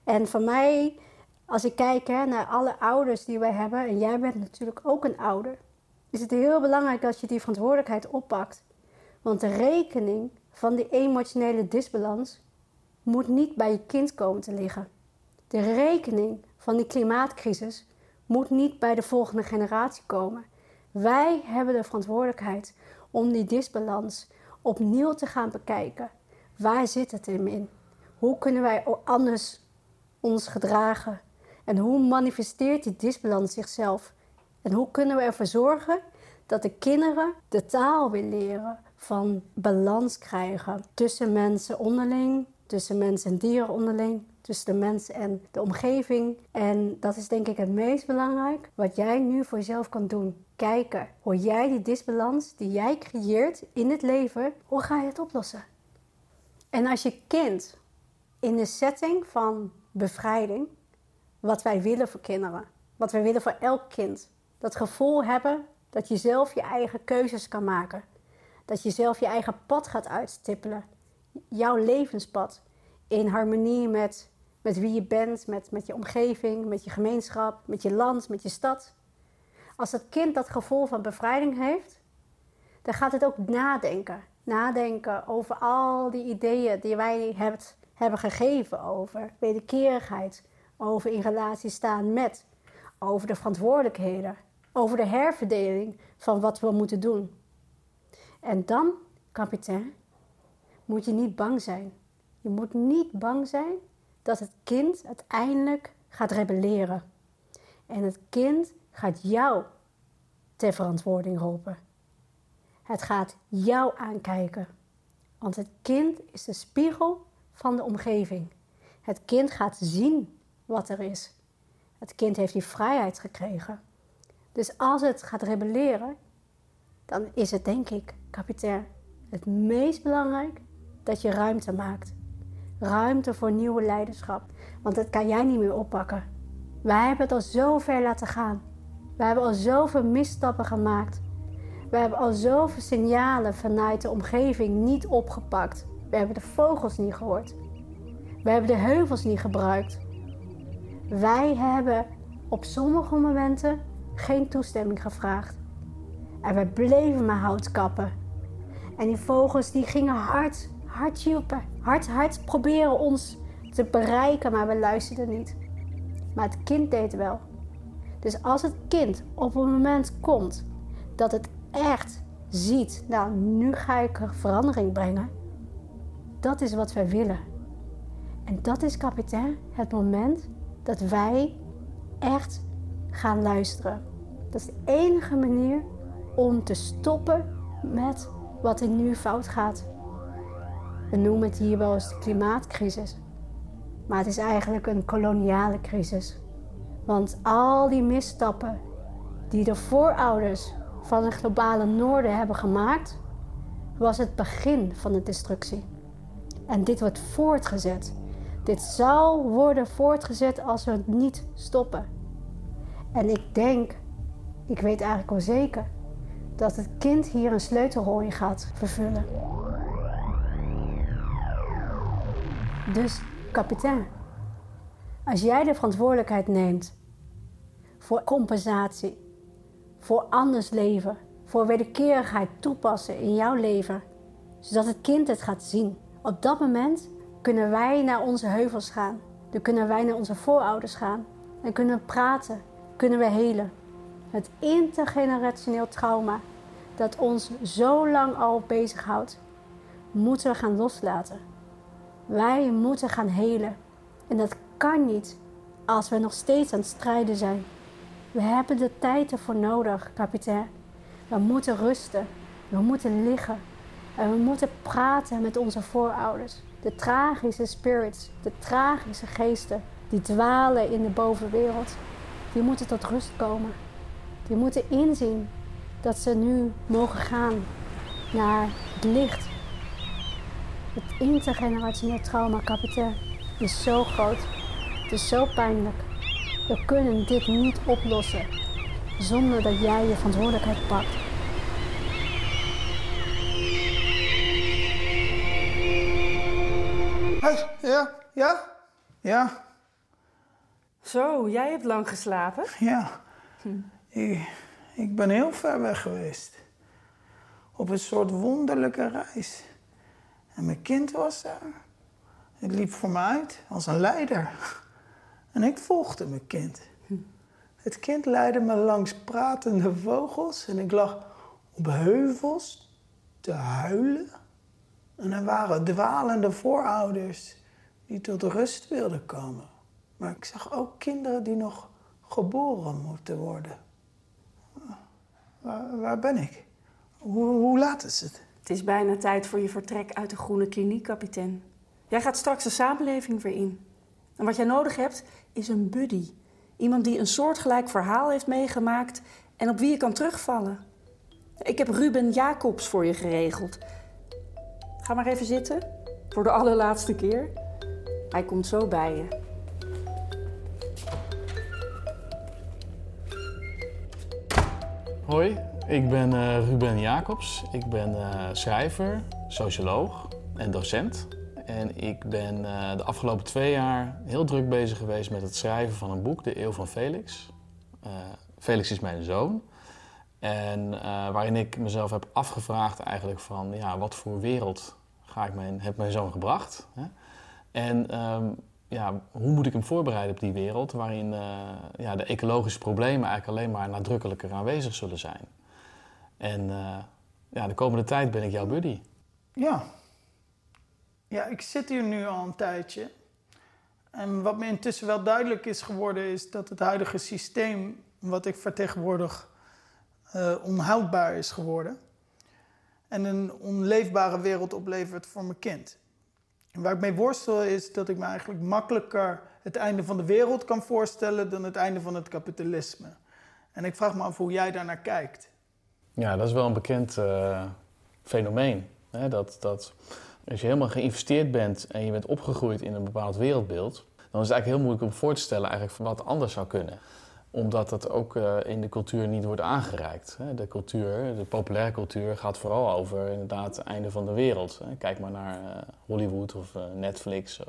En voor mij, als ik kijk hè, naar alle ouders die wij hebben, en jij bent natuurlijk ook een ouder, is het heel belangrijk dat je die verantwoordelijkheid oppakt. Want de rekening van die emotionele disbalans moet niet bij je kind komen te liggen. De rekening van die klimaatcrisis moet niet bij de volgende generatie komen. Wij hebben de verantwoordelijkheid om die disbalans opnieuw te gaan bekijken. Waar zit het hem in? Hoe kunnen wij anders ons gedragen? En hoe manifesteert die disbalans zichzelf? En hoe kunnen we ervoor zorgen dat de kinderen de taal weer leren van balans krijgen tussen mensen onderling, tussen mensen en dieren onderling, tussen de mens en de omgeving. En dat is denk ik het meest belangrijk wat jij nu voor jezelf kan doen. Kijken hoe jij die disbalans die jij creëert in het leven, hoe ga je het oplossen? En als je kind in de setting van bevrijding, wat wij willen voor kinderen, wat wij willen voor elk kind, dat gevoel hebben dat je zelf je eigen keuzes kan maken. Dat je zelf je eigen pad gaat uitstippelen. Jouw levenspad. In harmonie met, met wie je bent, met, met je omgeving, met je gemeenschap, met je land, met je stad. Als het kind dat gevoel van bevrijding heeft, dan gaat het ook nadenken. Nadenken over al die ideeën die wij hebt, hebben gegeven over wederkerigheid, over in relatie staan met, over de verantwoordelijkheden, over de herverdeling van wat we moeten doen. En dan, kapitein, moet je niet bang zijn. Je moet niet bang zijn dat het kind uiteindelijk gaat rebelleren. En het kind gaat jou ter verantwoording roepen. Het gaat jou aankijken. Want het kind is de spiegel van de omgeving. Het kind gaat zien wat er is. Het kind heeft die vrijheid gekregen. Dus als het gaat rebelleren, dan is het denk ik, kapitein, het meest belangrijk dat je ruimte maakt. Ruimte voor nieuwe leiderschap. Want dat kan jij niet meer oppakken. Wij hebben het al zo ver laten gaan. We hebben al zoveel misstappen gemaakt. We hebben al zoveel signalen vanuit de omgeving niet opgepakt. We hebben de vogels niet gehoord. We hebben de heuvels niet gebruikt. Wij hebben op sommige momenten geen toestemming gevraagd. En we bleven maar hout kappen. En die vogels die gingen hard, hard joepen. Hard, hard proberen ons te bereiken, maar we luisterden niet. Maar het kind deed wel. Dus als het kind op een moment komt dat het echt ziet, nou nu ga ik er verandering brengen. Dat is wat wij willen. En dat is kapitein het moment dat wij echt gaan luisteren. Dat is de enige manier om te stoppen met wat er nu fout gaat. We noemen het hier wel eens de klimaatcrisis. Maar het is eigenlijk een koloniale crisis. Want al die misstappen die de voorouders van het globale noorden hebben gemaakt, was het begin van de destructie. En dit wordt voortgezet. Dit zal worden voortgezet als we het niet stoppen. En ik denk, ik weet eigenlijk wel zeker, dat het kind hier een sleutelrol in gaat vervullen. Dus, kapitein, Als jij de verantwoordelijkheid neemt voor compensatie, voor anders leven, voor wederkerigheid toepassen in jouw leven, zodat het kind het gaat zien. Op dat moment kunnen wij naar onze heuvels gaan. Dan kunnen wij naar onze voorouders gaan. En kunnen we praten, kunnen we helen. Het intergenerationeel trauma dat ons zo lang al bezighoudt, moeten we gaan loslaten. Wij moeten gaan helen. En dat kan niet als we nog steeds aan het strijden zijn. We hebben de tijd ervoor nodig, kapitein. We moeten rusten. We moeten liggen. En we moeten praten met onze voorouders. De tragische spirits, de tragische geesten die dwalen in de bovenwereld. Die moeten tot rust komen. Die moeten inzien dat ze nu mogen gaan naar het licht. Het intergenerationeel trauma, kapitein, is zo groot. Het is zo pijnlijk. We kunnen dit niet oplossen zonder dat jij je verantwoordelijkheid pakt. Hey, ja, ja, ja, Zo, jij hebt lang geslapen. ja. Ik, ik ben heel ver weg geweest. Op een soort wonderlijke reis. En mijn kind was daar. Het liep voor me uit als een leider. En ik volgde mijn kind. Het kind leidde me langs pratende vogels en ik lag op heuvels te huilen. En er waren dwalende voorouders die tot rust wilden komen. Maar ik zag ook kinderen die nog geboren moeten worden. Waar, ben ik? Hoe, hoe laat is het? Het is bijna tijd voor je vertrek uit de groene kliniek, kapitein. Jij gaat straks de samenleving weer in. En wat jij nodig hebt, is een buddy. Iemand die een soortgelijk verhaal heeft meegemaakt en op wie je kan terugvallen. Ik heb Ruben Jacobs voor je geregeld. Ga maar even zitten, voor de allerlaatste keer. Hij komt zo bij je. Hoi, ik ben eh, Ruben Jacobs. Ik ben eh, schrijver, socioloog en docent. En ik ben eh, de afgelopen twee jaar heel druk bezig geweest met het schrijven van een boek, De Eeuw van Felix. Felix is mijn zoon. En eh, waarin ik mezelf heb afgevraagd eigenlijk van, ja, wat voor wereld ga ik mijn, heb mijn zoon gebracht? Hè? En ehm, ja, hoe moet ik hem voorbereiden op die wereld waarin eh, ja, de ecologische problemen eigenlijk alleen maar nadrukkelijker aanwezig zullen zijn? En eh, ja, de komende tijd ben ik jouw buddy. Ja. Ja, ik zit hier nu al een tijdje. En wat me intussen wel duidelijk is geworden, is dat het huidige systeem wat ik vertegenwoordig eh, onhoudbaar is geworden. En een onleefbare wereld oplevert voor mijn kind. En waar ik mee worstel is dat ik me eigenlijk makkelijker het einde van de wereld kan voorstellen dan het einde van het kapitalisme. En ik vraag me af hoe jij daarnaar kijkt. Ja, dat is wel een bekend eh, fenomeen. Hè? Dat, dat als je helemaal geïnvesteerd bent en je bent opgegroeid in een bepaald wereldbeeld, dan is het eigenlijk heel moeilijk om voor te stellen eigenlijk wat anders zou kunnen. Omdat dat ook eh, in de cultuur niet wordt aangereikt. De cultuur, de populaire cultuur, gaat vooral over inderdaad het einde van de wereld. Kijk maar naar eh, Hollywood of eh, Netflix.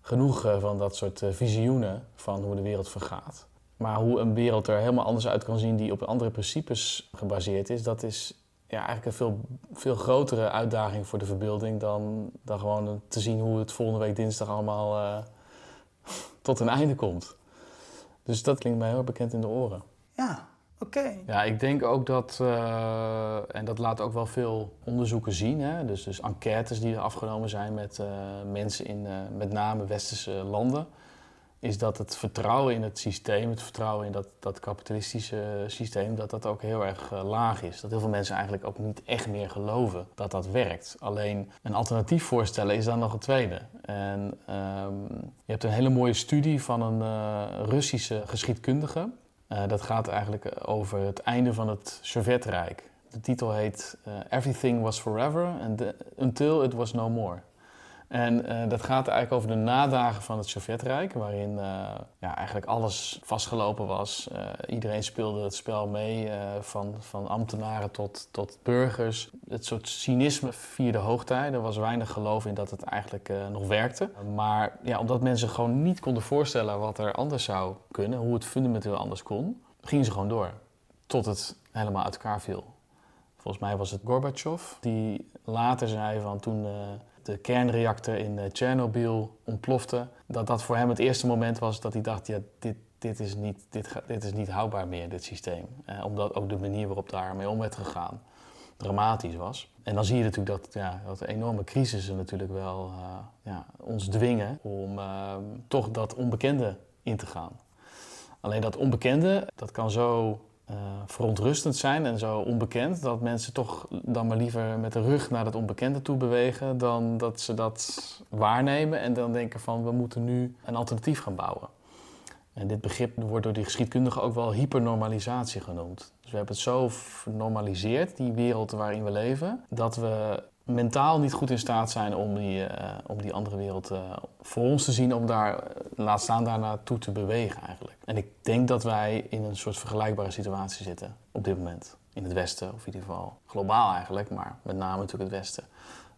genoeg van dat soort visioenen van hoe de wereld vergaat. Maar hoe een wereld er helemaal anders uit kan zien die op andere principes gebaseerd is, dat is ja, eigenlijk een veel, veel grotere uitdaging voor de verbeelding dan, dan gewoon te zien hoe het volgende week dinsdag allemaal tot een einde komt. Dus dat klinkt mij heel bekend in de oren. Ja, oké. Ja, ik denk ook dat, eh, en dat laat ook wel veel onderzoeken zien, hè? Dus, dus enquêtes die er afgenomen zijn met eh, mensen in eh, met name westerse landen, is dat het vertrouwen in het systeem, het vertrouwen in dat, dat kapitalistische systeem, dat dat ook heel erg eh, laag is. Dat heel veel mensen eigenlijk ook niet echt meer geloven dat dat werkt. Alleen een alternatief voorstellen is dan nog een tweede. En ehm, je hebt een hele mooie studie van een eh, Russische geschiedkundige. Eh, dat gaat eigenlijk over het einde van het Sovjetrijk. De titel heet Everything Was Forever and Until It Was No More. En uh, dat gaat eigenlijk over de nadagen van het Sovjetrijk, waarin uh, ja, eigenlijk alles vastgelopen was. Uh, iedereen speelde het spel mee, van, van ambtenaren tot, tot burgers. Het soort cynisme vierde hoogtij. Er was weinig geloof in dat het eigenlijk nog werkte. Maar ja, omdat mensen gewoon niet konden voorstellen wat er anders zou kunnen, hoe het fundamenteel anders kon, gingen ze gewoon door. Tot het helemaal uit elkaar viel. Volgens mij was het Gorbachev die later zei van toen de kernreactor in Tsjernobyl eh, ontplofte, dat dat voor hem het eerste moment was dat hij dacht, ja, dit, dit, is, niet, dit, dit is niet houdbaar meer, dit systeem. Eh, omdat ook de manier waarop daarmee om werd gegaan dramatisch was. En dan zie je natuurlijk dat, ja, dat enorme crisissen natuurlijk wel uh, ja, ons dwingen om uh, toch dat onbekende in te gaan. Alleen dat onbekende, dat kan zo uh, verontrustend zijn en zo onbekend dat mensen toch dan maar liever met de rug naar het onbekende toe bewegen dan dat ze dat waarnemen en dan denken van we moeten nu een alternatief gaan bouwen. En dit begrip wordt door die geschiedkundigen ook wel hypernormalisatie genoemd. Dus we hebben het zo genormaliseerd, die wereld waarin we leven, dat we mentaal niet goed in staat zijn om die, uh, om die andere wereld uh, voor ons te zien, om daar, uh, laat staan daar naartoe te bewegen eigenlijk. En ik denk dat wij in een soort vergelijkbare situatie zitten op dit moment. In het Westen, of in ieder geval globaal eigenlijk, maar met name natuurlijk het Westen.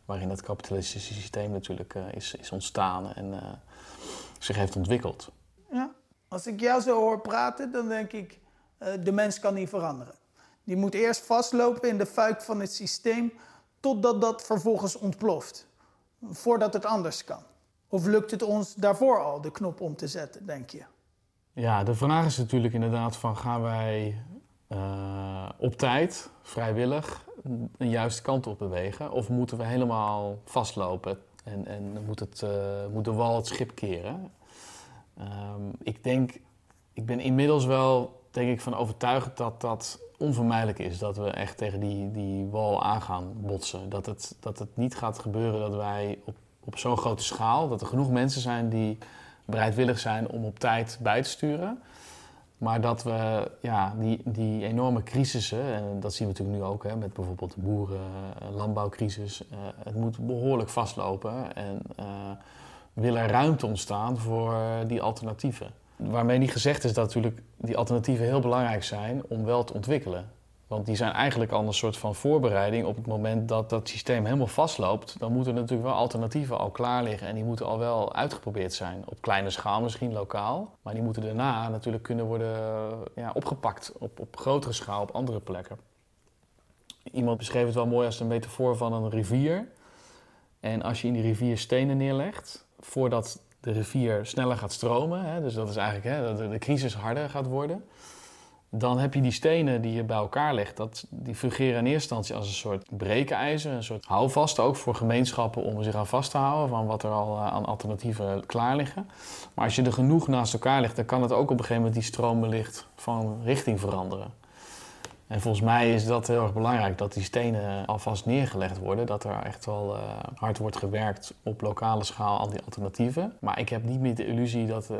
Waarin dat kapitalistische systeem natuurlijk is, is ontstaan en zich heeft ontwikkeld. Ja, als ik jou zo hoor praten, dan denk ik, de mens kan niet veranderen. Die moet eerst vastlopen in de fuik van het systeem totdat dat vervolgens ontploft, voordat het anders kan? Of lukt het ons daarvoor al de knop om te zetten, denk je? Ja, de vraag is natuurlijk inderdaad van gaan wij uh, op tijd, vrijwillig, een juiste kant op bewegen? Of moeten we helemaal vastlopen en, en moet, het, uh, moet de wal het schip keren? Um, ik denk, ik ben inmiddels wel denk ik van overtuigd dat dat onvermijdelijk is dat we echt tegen die, die wal aan gaan botsen. Dat het, dat het niet gaat gebeuren dat wij op, op zo'n grote schaal, dat er genoeg mensen zijn die bereidwillig zijn om op tijd bij te sturen. Maar dat we ja, die, die enorme crisissen, en dat zien we natuurlijk nu ook hè, met bijvoorbeeld de boeren-landbouwcrisis, uh, het moet behoorlijk vastlopen en uh, wil er ruimte ontstaan voor die alternatieven. Waarmee niet gezegd is dat natuurlijk die alternatieven heel belangrijk zijn om wel te ontwikkelen. Want die zijn eigenlijk al een soort van voorbereiding op het moment dat dat systeem helemaal vastloopt. Dan moeten natuurlijk wel alternatieven al klaar liggen en die moeten al wel uitgeprobeerd zijn. Op kleine schaal misschien, lokaal. Maar die moeten daarna natuurlijk kunnen worden ja, opgepakt op, op grotere schaal op andere plekken. Iemand beschreef het wel mooi als een metafoor van een rivier. En als je in die rivier stenen neerlegt, voordat de rivier sneller gaat stromen, hè, dus dat is eigenlijk hè, dat de crisis harder gaat worden, dan heb je die stenen die je bij elkaar legt, dat, die fungeren in eerste instantie als een soort breekijzer, een soort houvast ook voor gemeenschappen om zich aan vast te houden van wat er al eh, aan alternatieven klaar liggen. Maar als je er genoeg naast elkaar legt, dan kan het ook op een gegeven moment die stromenlicht van richting veranderen. En volgens mij is dat heel erg belangrijk, dat die stenen alvast neergelegd worden. Dat er echt wel uh, hard wordt gewerkt op lokale schaal aan die alternatieven. Maar ik heb niet meer de illusie dat, uh,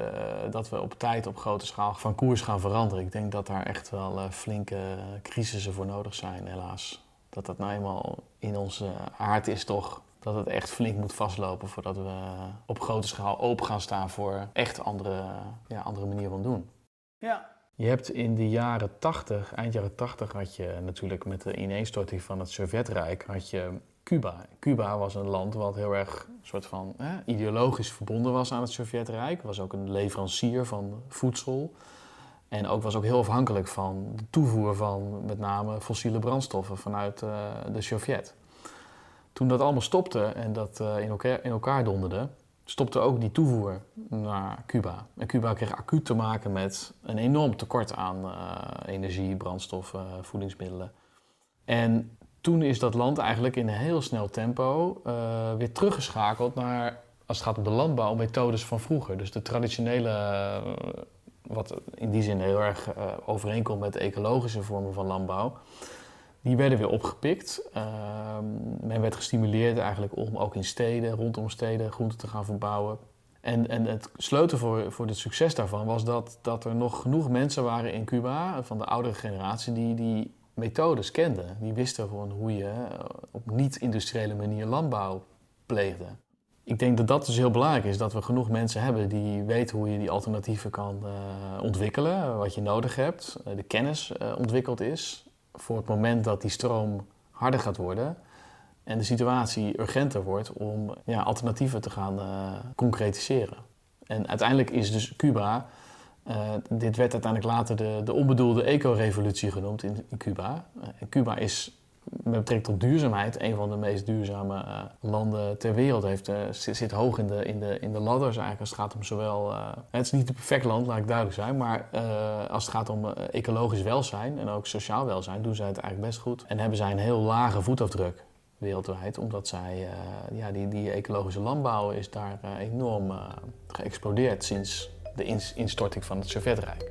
dat we op tijd op grote schaal van koers gaan veranderen. Ik denk dat daar echt wel uh, flinke crisissen voor nodig zijn, helaas. Dat dat nou eenmaal in onze aard is toch dat het echt flink moet vastlopen voordat we op grote schaal open gaan staan voor echt andere, ja, andere manier van doen. Ja, je hebt in de jaren 80, eind jaren 80 had je natuurlijk met de ineenstorting van het Sovjetrijk, had je Cuba. Cuba was een land wat heel erg soort van ideologisch verbonden was aan het Sovjetrijk. Was ook een leverancier van voedsel. En ook was ook heel afhankelijk van de toevoer van met name fossiele brandstoffen vanuit uh, de Sovjet. Toen dat allemaal stopte en dat uh, in, elkaar, in elkaar donderde, stopte ook die toevoer naar Cuba. En Cuba kreeg acuut te maken met een enorm tekort aan uh, energie, brandstoffen, voedingsmiddelen. En toen is dat land eigenlijk in een heel snel tempo uh, weer teruggeschakeld naar, als het gaat om de landbouw, methodes van vroeger. Dus de traditionele, uh, wat in die zin heel erg overeenkomt met ecologische vormen van landbouw die werden weer opgepikt. Uh, men werd gestimuleerd eigenlijk om ook in steden, rondom steden, groenten te gaan verbouwen. En, en het sleutel voor, voor het succes daarvan was dat, dat er nog genoeg mensen waren in Cuba, van de oudere generatie, die die methodes kenden. Die wisten gewoon hoe je op niet-industriële manier landbouw pleegde. ik denk dat dat dus heel belangrijk is. Dat we genoeg mensen hebben die weten hoe je die alternatieven kan uh, ontwikkelen. Wat je nodig hebt. Uh, de kennis ontwikkeld is. Voor het moment dat die stroom harder gaat worden. En de situatie urgenter wordt om ja, alternatieven te gaan concretiseren. En uiteindelijk is dus Cuba. dit werd uiteindelijk later de, de onbedoelde eco-revolutie genoemd in, Cuba. Cuba is met betrekking tot duurzaamheid een van de meest duurzame uh, landen ter wereld heeft. Uh, zit, hoog in de, in, de, in de ladders eigenlijk als het gaat om zowel... Uh, het is niet het perfect land, laat ik duidelijk zijn, maar als het gaat om ecologisch welzijn en ook sociaal welzijn doen zij het eigenlijk best goed. En hebben zij een heel lage voetafdruk wereldwijd, omdat zij, ja, die, die ecologische landbouw is daar enorm geëxplodeerd sinds de instorting van het Sovjetrijk.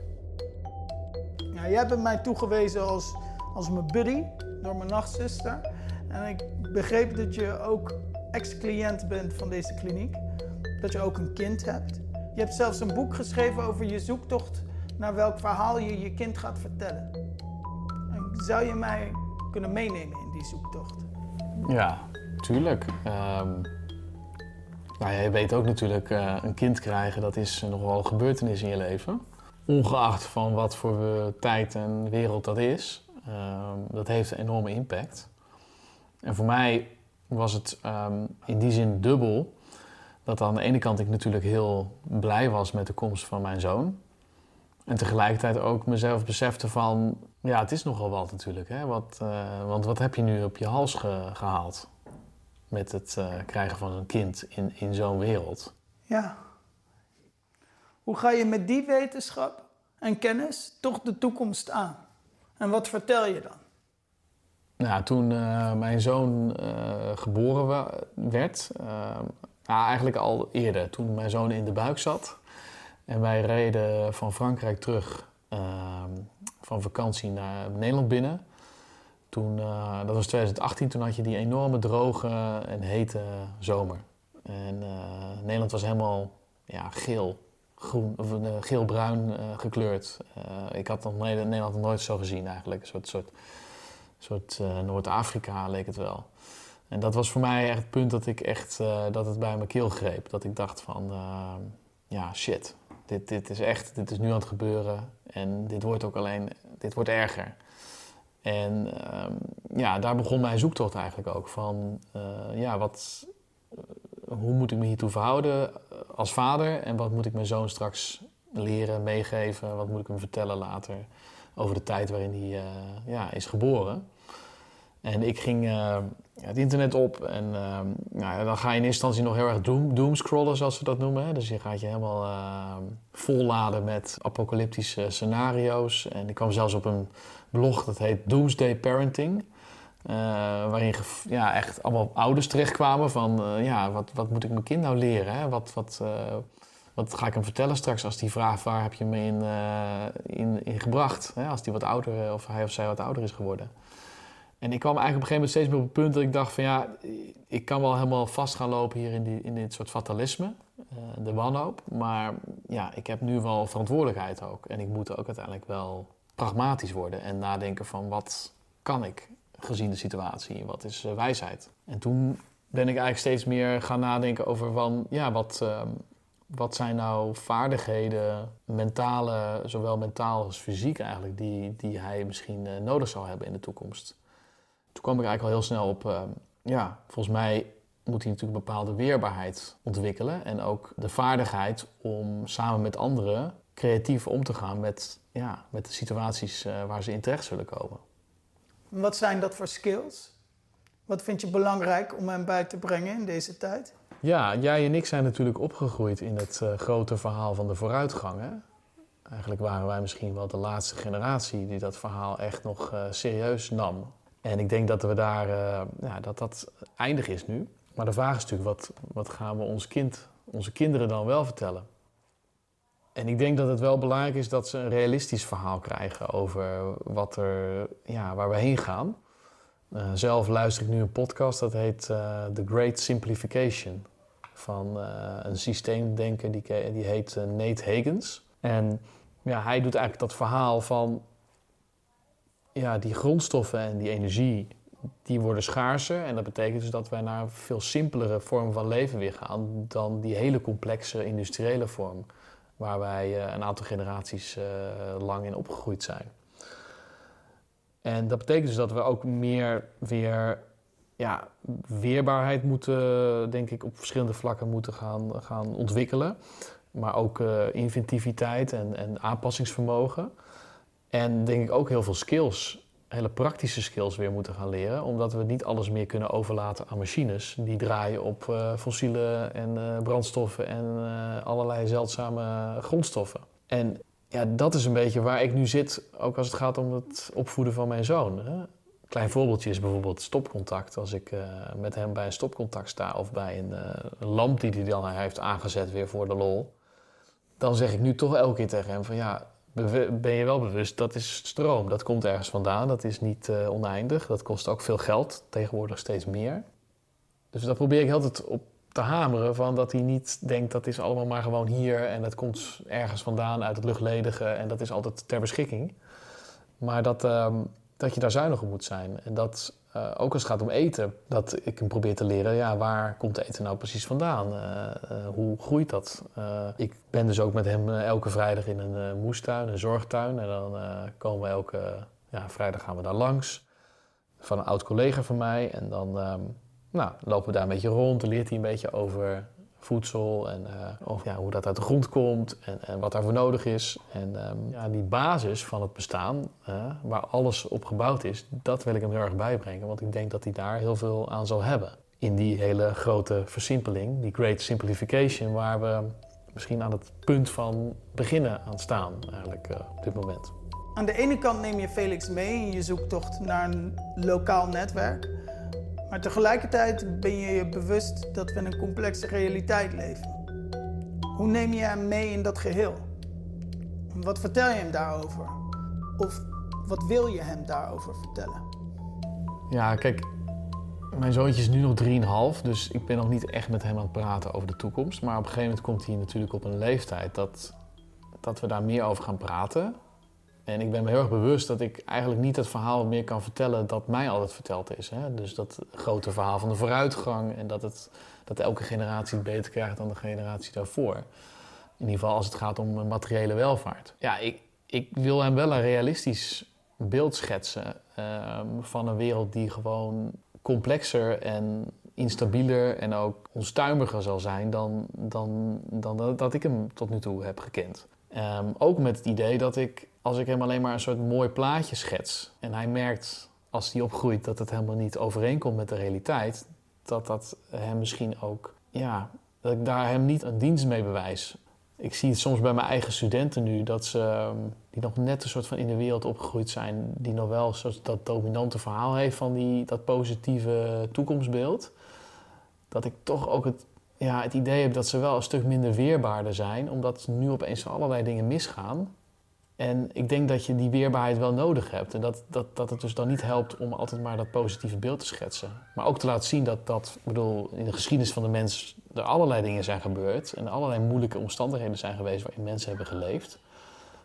Ja, jij bent mij toegewezen als, als mijn buddy door mijn nachtzuster. En ik begreep dat je ook ex-cliënt bent van deze kliniek. Dat je ook een kind hebt. Je hebt zelfs een boek geschreven over je zoektocht naar welk verhaal je je kind gaat vertellen. En zou je mij kunnen meenemen in die zoektocht? Ja, tuurlijk. Um, nou ja, je weet ook natuurlijk, uh, een kind krijgen, dat is nog wel een gebeurtenis in je leven. Ongeacht van wat voor tijd en wereld dat is. Ehm, dat heeft een enorme impact. En voor mij was het ehm, in die zin dubbel. Dat aan de ene kant ik natuurlijk heel blij was met de komst van mijn zoon. En tegelijkertijd ook mezelf besefte van... Ja, het is nogal wat natuurlijk. Hè? Wat, uh, want wat heb je nu op je hals gehaald? Met het uh, krijgen van een kind in, in zo'n wereld. Ja. Hoe ga je met die wetenschap en kennis toch de toekomst aan? En wat vertel je dan? Nou, toen uh, mijn zoon uh, geboren werd, uh, nou, eigenlijk al eerder, toen mijn zoon in de buik zat. En wij reden van Frankrijk terug van vakantie naar Nederland binnen. Toen, dat was 2018, toen had je die enorme droge en hete zomer. En Nederland was helemaal ja, geel groen of uh, geel-bruin uh, gekleurd. Uh, ik had nog Nederland nooit zo gezien eigenlijk. Een soort, soort, soort Noord-Afrika leek het wel. En dat was voor mij echt het punt dat ik echt dat het bij mijn keel greep. Dat ik dacht van ja shit, dit, dit is echt, dit is nu aan het gebeuren. En dit wordt ook alleen, dit wordt erger. En ehm, ja, daar begon mijn zoektocht eigenlijk ook. Van ja, wat, hoe moet ik me hiertoe verhouden als vader en wat moet ik mijn zoon straks leren, meegeven, wat moet ik hem vertellen later over de tijd waarin hij uh, ja, is geboren. En ik ging uh, het internet op en uh, nou, dan ga je in eerste instantie nog heel erg doom, doomscrollen, zoals ze dat noemen. Hè? Dus je gaat je helemaal volladen met apocalyptische scenario's. En ik kwam zelfs op een blog dat heet Doomsday Parenting. Uh, waarin ja, echt allemaal ouders terechtkwamen van uh, ja, wat, wat moet ik mijn kind nou leren? Hè? Wat, wat, uh, wat ga ik hem vertellen straks als die vraagt waar heb je me in, in, in gebracht? Hè? Als die wat ouder of hij of zij wat ouder is geworden. En ik kwam eigenlijk op een gegeven moment steeds meer op het punt dat ik dacht van ja, ik kan wel helemaal vast gaan lopen hier in, die, in dit soort fatalisme, de wanhoop. Maar ja, ik heb nu wel verantwoordelijkheid ook. En ik moet ook uiteindelijk wel pragmatisch worden en nadenken van wat kan ik gezien de situatie? Wat is uh, wijsheid? En toen ben ik eigenlijk steeds meer gaan nadenken over van, ja, wat, uh, wat zijn nou vaardigheden, mentale, zowel mentaal als fysiek eigenlijk, die, die hij misschien uh, nodig zou hebben in de toekomst. Toen kwam ik eigenlijk al heel snel op, ehm, ja, volgens mij moet hij natuurlijk een bepaalde weerbaarheid ontwikkelen en ook de vaardigheid om samen met anderen creatief om te gaan met, ja, met de situaties uh, waar ze in terecht zullen komen. Wat zijn dat voor skills? Wat vind je belangrijk om hem bij te brengen in deze tijd? Ja, jij en ik zijn natuurlijk opgegroeid in het uh, grote verhaal van de vooruitgang. Hè? Eigenlijk waren wij misschien wel de laatste generatie die dat verhaal echt nog uh, serieus nam. En ik denk dat we daar, uh, ja, dat dat eindig is nu. Maar de vraag is natuurlijk, wat, wat gaan we ons kind, onze kinderen dan wel vertellen? En ik denk dat het wel belangrijk is dat ze een realistisch verhaal krijgen over wat er, ja, waar we heen gaan. Uh, zelf luister ik nu een podcast dat heet uh, The Great Simplification. Van uh, een systeemdenker die, die heet Nate Hagens. En ja, hij doet eigenlijk dat verhaal van ja, die grondstoffen en die energie die worden schaarser. En dat betekent dus dat wij naar een veel simpelere vorm van leven weer gaan dan die hele complexe industriële vorm waar wij een aantal generaties lang in opgegroeid zijn. En dat betekent dus dat we ook meer weer ja, weerbaarheid moeten, denk ik, op verschillende vlakken moeten gaan, gaan ontwikkelen. Maar ook uh, inventiviteit en, en aanpassingsvermogen. En denk ik ook heel veel skills, hele praktische skills weer moeten gaan leren. Omdat we niet alles meer kunnen overlaten aan machines. Die draaien op uh, fossiele en uh, brandstoffen en allerlei zeldzame grondstoffen. En ja, dat is een beetje waar ik nu zit, ook als het gaat om het opvoeden van mijn zoon. Hè. Klein voorbeeldje is bijvoorbeeld stopcontact. Als ik met hem bij een stopcontact sta of bij een, uh, lamp die hij dan heeft aangezet weer voor de lol. Dan zeg ik nu toch elke keer tegen hem van ja, ben je wel bewust, dat is stroom. Dat komt ergens vandaan, dat is niet uh, oneindig. Dat kost ook veel geld, tegenwoordig steeds meer. Dus dat probeer ik altijd op te hameren van dat hij niet denkt dat is allemaal maar gewoon hier en dat komt ergens vandaan uit het luchtledige en dat is altijd ter beschikking. Maar dat, uh, dat je daar zuinig op moet zijn. En dat uh, ook als het gaat om eten, dat ik hem probeer te leren, ja, waar komt eten nou precies vandaan? Uh, hoe groeit dat? ik ben dus ook met hem elke vrijdag in een moestuin, een zorgtuin. En dan komen we elke ja, vrijdag gaan we daar langs. Van een oud collega van mij. En dan ehm, nou, lopen we daar een beetje rond. Dan leert hij een beetje over voedsel en uh, ja, hoe dat uit de grond komt en, en wat daarvoor nodig is. En um, ja, die basis van het bestaan, uh, waar alles op gebouwd is, dat wil ik hem heel erg bijbrengen. Want ik denk dat hij daar heel veel aan zal hebben. In die hele grote versimpeling, die great simplification, waar we misschien aan het punt van beginnen aan staan eigenlijk uh, op dit moment. Aan de ene kant neem je Felix mee in je zoektocht naar een lokaal netwerk. Maar tegelijkertijd ben je je bewust dat we in een complexe realiteit leven. Hoe neem je hem mee in dat geheel? Wat vertel je hem daarover? Of wat wil je hem daarover vertellen? Ja, kijk, mijn zoontje is nu nog 3,5, dus ik ben nog niet echt met hem aan het praten over de toekomst. Maar op een gegeven moment komt hij natuurlijk op een leeftijd dat, dat we daar meer over gaan praten. En ik ben me heel erg bewust dat ik eigenlijk niet het verhaal meer kan vertellen dat mij altijd verteld is. Hè? Dus dat grote verhaal van de vooruitgang en dat, het, dat elke generatie het beter krijgt dan de generatie daarvoor. In ieder geval als het gaat om materiële welvaart. Ja, ik, ik wil hem wel een realistisch beeld schetsen uh, van een wereld die gewoon complexer en instabieler en ook onstuimiger zal zijn dan, dan, dan dat ik hem tot nu toe heb gekend. Um, ook met het idee dat ik als ik hem alleen maar een soort mooi plaatje schets en hij merkt als hij opgroeit dat het helemaal niet overeenkomt met de realiteit, dat dat hem misschien ook, ja, dat ik daar hem niet een dienst mee bewijs. Ik zie het soms bij mijn eigen studenten nu, dat ze, ehm, die nog net een soort van in de wereld opgegroeid zijn, die nog wel soort dat dominante verhaal heeft van die, dat positieve toekomstbeeld. Dat ik toch ook het, ja, het idee heb dat ze wel een stuk minder weerbaarder zijn, omdat nu opeens allerlei dingen misgaan. En ik denk dat je die weerbaarheid wel nodig hebt. En dat, dat, dat het dus dan niet helpt om altijd maar dat positieve beeld te schetsen. Maar ook te laten zien dat, dat ik bedoel, in de geschiedenis van de mens er allerlei dingen zijn gebeurd. En allerlei moeilijke omstandigheden zijn geweest waarin mensen hebben geleefd.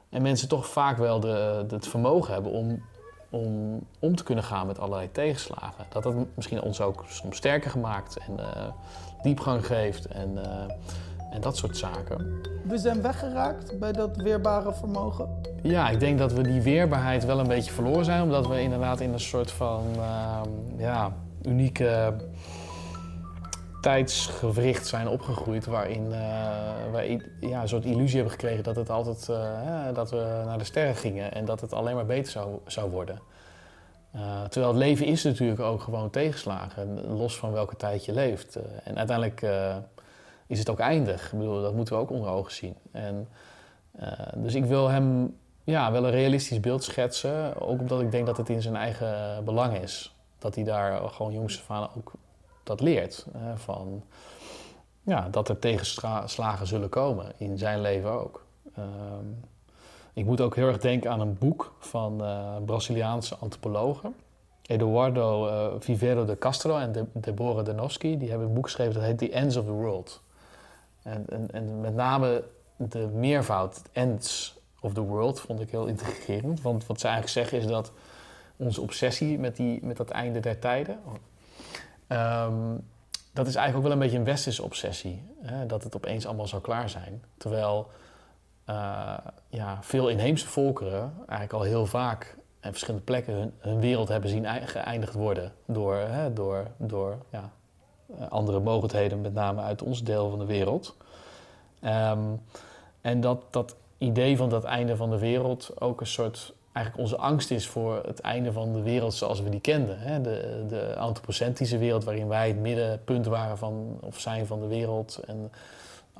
En mensen toch vaak wel de, het vermogen hebben om, om om te kunnen gaan met allerlei tegenslagen. Dat dat misschien ons ook soms sterker gemaakt en uh, diepgang geeft. En, uh, en dat soort zaken. We zijn weggeraakt bij dat weerbare vermogen? Ja, ik denk dat we die weerbaarheid wel een beetje verloren zijn, omdat we inderdaad in een soort van uh, ja, unieke tijdsgewricht zijn opgegroeid waarin uh, we ja, een soort illusie hebben gekregen dat, het altijd, uh, dat we naar de sterren gingen en dat het alleen maar beter zou, zou worden. Uh, terwijl het leven is natuurlijk ook gewoon tegenslagen, los van welke tijd je leeft. en uiteindelijk is het ook eindig. Ik bedoel, dat moeten we ook onder ogen zien. En, dus ik wil hem ja, wel een realistisch beeld schetsen. Ook omdat ik denk dat het in zijn eigen belang is. Dat hij daar gewoon jongs van ook dat leert. van, ja, dat er tegenslagen zullen komen. In zijn leven ook. Uh, ik moet ook heel erg denken aan een boek van uh, Braziliaanse antropologen. Eduardo uh, Vivero de Castro en de Deborah Danowski. Die hebben een boek geschreven dat heet The Ends of the World. En, en, en met name de meervoud, ends of the world, vond ik heel intrigerend. Want wat ze eigenlijk zeggen is dat onze obsessie met, die, met dat einde der tijden. Ehm, dat is eigenlijk ook wel een beetje een westerse obsessie. Hè? Dat het opeens allemaal zou klaar zijn. Terwijl uh, ja, veel inheemse volkeren eigenlijk al heel vaak en verschillende plekken hun, wereld hebben zien geëindigd worden door, hè, door, door ja, andere mogelijkheden, met name uit ons deel van de wereld. Um, en dat dat idee van dat einde van de wereld ook een soort eigenlijk onze angst is voor het einde van de wereld zoals we die kenden. Hè? De, de antropocentrische wereld waarin wij het middenpunt waren van, of zijn van de wereld. En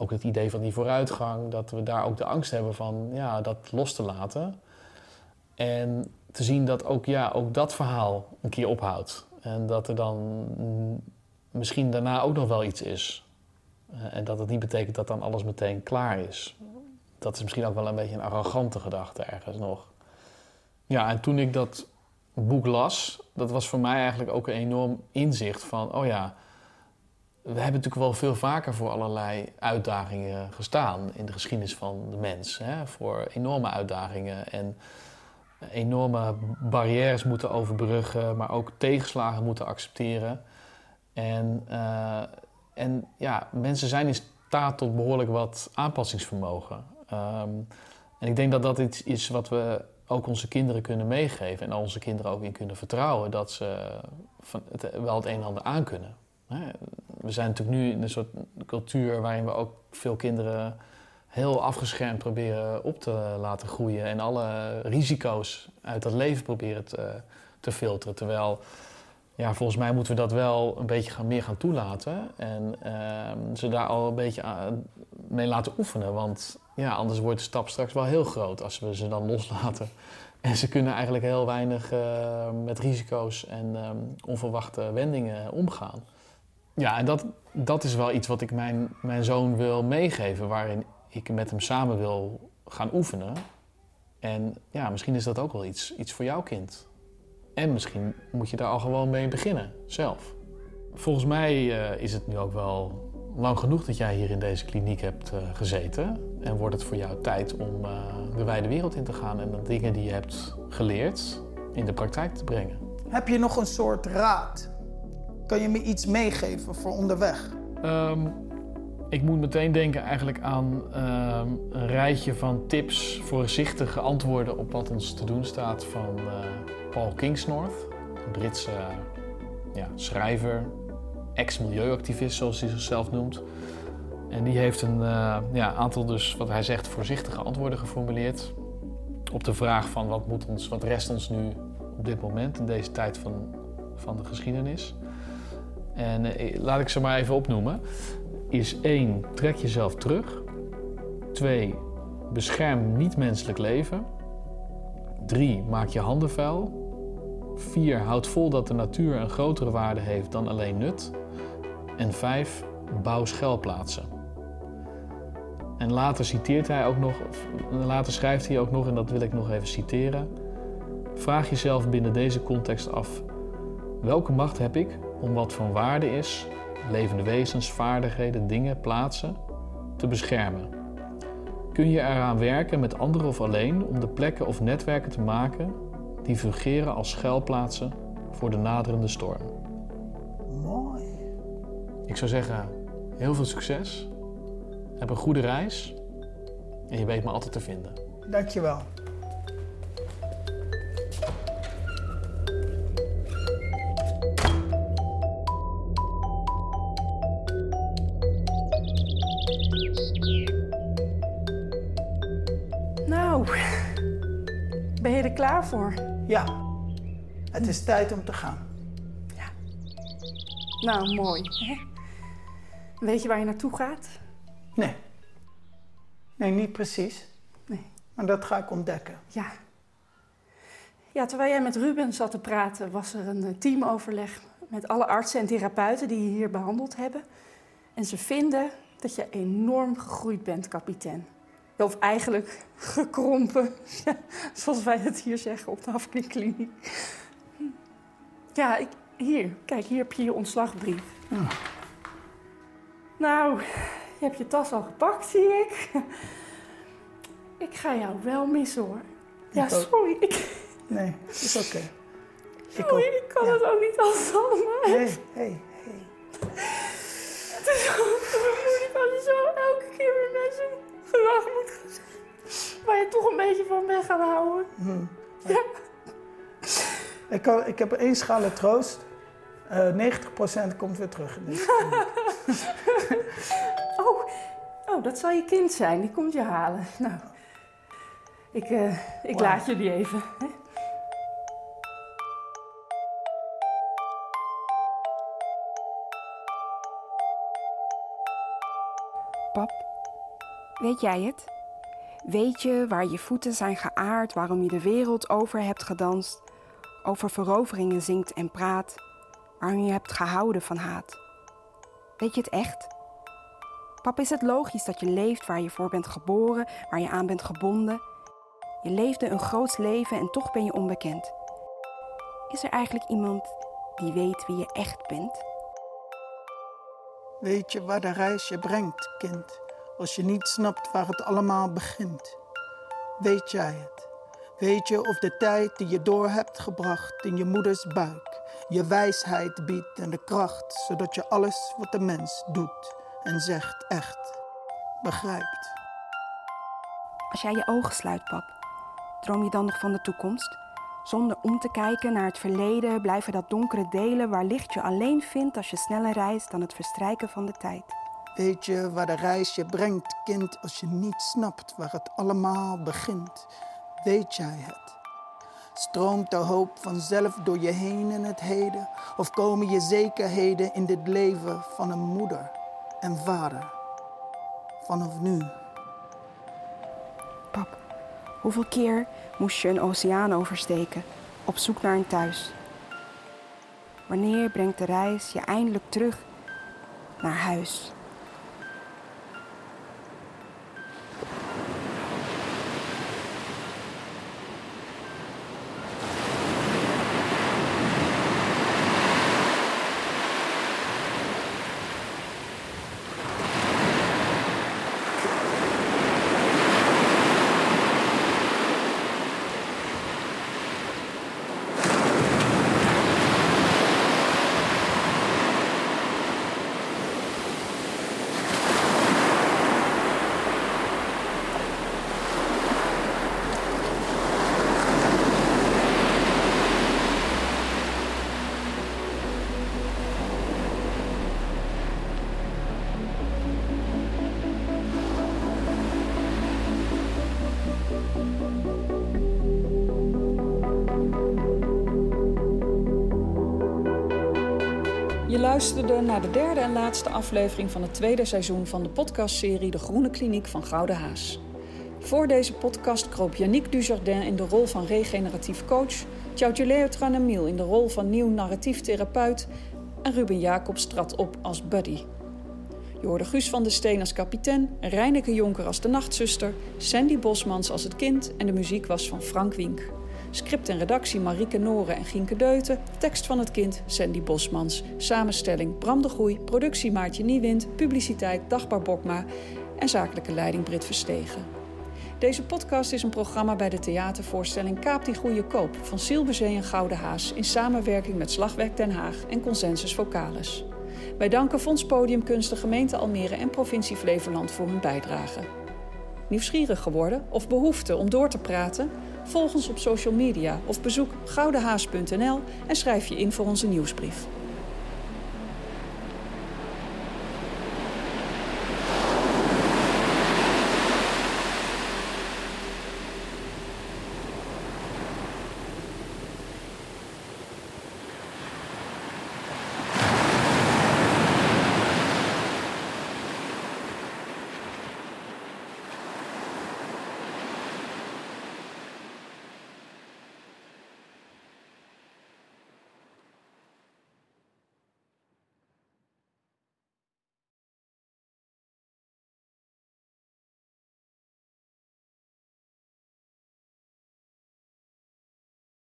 ook het idee van die vooruitgang, dat we daar ook de angst hebben van ja, dat los te laten. En te zien dat ook, ja, ook dat verhaal een keer ophoudt. En dat er dan misschien daarna ook nog wel iets is. Eh, en dat het niet betekent dat dan alles meteen klaar is. Dat is misschien ook wel een beetje een arrogante gedachte ergens nog. Ja, en toen ik dat boek las, dat was voor mij eigenlijk ook een enorm inzicht van, oh ja, we hebben natuurlijk wel veel vaker voor allerlei uitdagingen gestaan in de geschiedenis van de mens. Hè? Voor enorme uitdagingen en enorme barrières moeten overbruggen, maar ook tegenslagen moeten accepteren. En, uh, en ja, mensen zijn in staat tot behoorlijk wat aanpassingsvermogen. Um, en ik denk dat dat iets is wat we ook onze kinderen kunnen meegeven en onze kinderen ook in kunnen vertrouwen dat ze van het, wel het een en ander aan kunnen. We zijn natuurlijk nu in een soort cultuur waarin we ook veel kinderen heel afgeschermd proberen op te laten groeien en alle risico's uit dat leven proberen te, te filteren. Terwijl, ja, volgens mij moeten we dat wel een beetje gaan, meer gaan toelaten en uh, ze daar al een beetje mee laten oefenen. Want ja, anders wordt de stap straks wel heel groot als we ze dan loslaten. En ze kunnen eigenlijk heel weinig uh, met risico's en um, onverwachte wendingen omgaan. Ja, en dat, dat is wel iets wat ik mijn, mijn zoon wil meegeven, waarin ik met hem samen wil gaan oefenen. En ja, misschien is dat ook wel iets, iets voor jouw kind. En misschien moet je daar al gewoon mee beginnen, zelf. Volgens mij uh, is het nu ook wel lang genoeg dat jij hier in deze kliniek hebt uh, gezeten. En wordt het voor jou tijd om uh, de wijde wereld in te gaan en de dingen die je hebt geleerd in de praktijk te brengen. Heb je nog een soort raad? Kan je me iets meegeven voor onderweg? Um, ik moet meteen denken eigenlijk aan um, een rijtje van tips, voorzichtige antwoorden op wat ons te doen staat van uh, Paul Kingsnorth, een Britse ja, schrijver, ex-milieuactivist zoals hij zichzelf noemt. En die heeft een uh, ja, aantal, dus wat hij zegt, voorzichtige antwoorden geformuleerd op de vraag van wat, moet ons, wat rest ons nu op dit moment in deze tijd van, van de geschiedenis. En uh, laat ik ze maar even opnoemen. Is 1. Trek jezelf terug. 2. Bescherm niet-menselijk leven. 3. Maak je handen vuil. 4. Houd vol dat de natuur een grotere waarde heeft dan alleen nut. En 5. Bouw schuilplaatsen. En later citeert hij ook nog, later schrijft hij ook nog, en dat wil ik nog even citeren. Vraag jezelf binnen deze context af: welke macht heb ik om wat van waarde is, levende wezens, vaardigheden, dingen, plaatsen, te beschermen? Kun je eraan werken met anderen of alleen om de plekken of netwerken te maken die fungeren als schuilplaatsen voor de naderende storm? Mooi. Ik zou zeggen, heel veel succes. Heb een goede reis. En je weet me altijd te vinden. Dankjewel. Klaar voor? Ja, het is tijd om te gaan. Ja. Nou, mooi. Hè? Weet je waar je naartoe gaat? Nee. Nee, niet precies. Nee. Maar dat ga ik ontdekken. Ja. Ja, terwijl jij met Ruben zat te praten, was er een teamoverleg met alle artsen en therapeuten die je hier behandeld hebben. En ze vinden dat je enorm gegroeid bent, kapitein. Of eigenlijk gekrompen, zoals wij het hier zeggen op de afknikkliniek. Ja, ik, hier, kijk, hier heb je je ontslagbrief. Nou, je hebt je tas al gepakt, zie ik. Ik ga jou wel missen hoor. Ja, ook. sorry. Ik... Nee, is oké. Ik Sorry, ook. ik kan Ja. het ook niet altijd allemaal. Hey, hey, hey. Het is zo moeilijk als je zo elke keer weer mensen gedag moet gaan. Waar je toch een beetje van bent gaan houden. Ja. Ik, kan, ik heb één schale troost. Eh 90% komt weer terug in deze kliniek. Oh, oh, dat zal je kind zijn. Die komt je halen. Nou, ik, eh, ik Wauw. laat jullie even. Hè? Pap, weet jij het? Weet je waar je voeten zijn geaard, waarom je de wereld over hebt gedanst, over veroveringen zingt en praat, waarom je hebt gehouden van haat? Weet je het echt? Pap, is het logisch dat je leeft waar je voor bent geboren, waar je aan bent gebonden? Je leefde een groots leven en toch ben je onbekend. Is er eigenlijk iemand die weet wie je echt bent? Weet je waar de reis je brengt, kind? Als je niet snapt waar het allemaal begint. Weet jij het? Weet je of de tijd die je door hebt gebracht in je moeders buik je wijsheid biedt en de kracht, zodat je alles wat de mens doet en zegt echt begrijpt? Als jij je ogen sluit, pap, droom je dan nog van de toekomst? Zonder om te kijken naar het verleden blijven dat donkere delen waar licht je alleen vindt als je sneller reist dan het verstrijken van de tijd. Weet je waar de reis je brengt, kind, als je niet snapt waar het allemaal begint? Weet jij het? Stroomt de hoop vanzelf door je heen in het heden? Of komen je zekerheden in dit leven van een moeder en vader? Vanaf nu. Pap, hoeveel keer moest je een oceaan oversteken op zoek naar een thuis? Wanneer brengt de reis je eindelijk terug naar huis? Luisterde naar de derde en laatste aflevering van het tweede seizoen van de podcastserie De Groene Kliniek van Gouden Haas. Voor deze podcast kroop Yannick Dujardin in de rol van regeneratief coach, Tjautjeleo Tranamiel in de rol van nieuw narratief therapeut en Ruben Jacobs trad op als buddy. Je hoorde Guus van der Steen als kapitein, Reineke Jonker als de nachtzuster, Sandy Bosmans als het kind en de muziek was van Frank Wink. Script en redactie Marieke Noren en Gienke Deuten. Tekst van het kind Sandy Bosmans. Samenstelling Bram de Groei. Productie Maartje Niewind. Publiciteit Dagbar Bokma. En zakelijke leiding Brit Verstegen. Deze podcast is een programma bij de theatervoorstelling Kaap die Goede Koop van Silberzee en Gouden Haas in samenwerking met Slagwerk Den Haag en Consensus Vocalis. Wij danken Fonds Podiumkunst, de gemeente Almere en provincie Flevoland voor hun bijdrage. Nieuwsgierig geworden of behoefte om door te praten? Volg ons op social media of bezoek goudenhaas.nl en schrijf je in voor onze nieuwsbrief.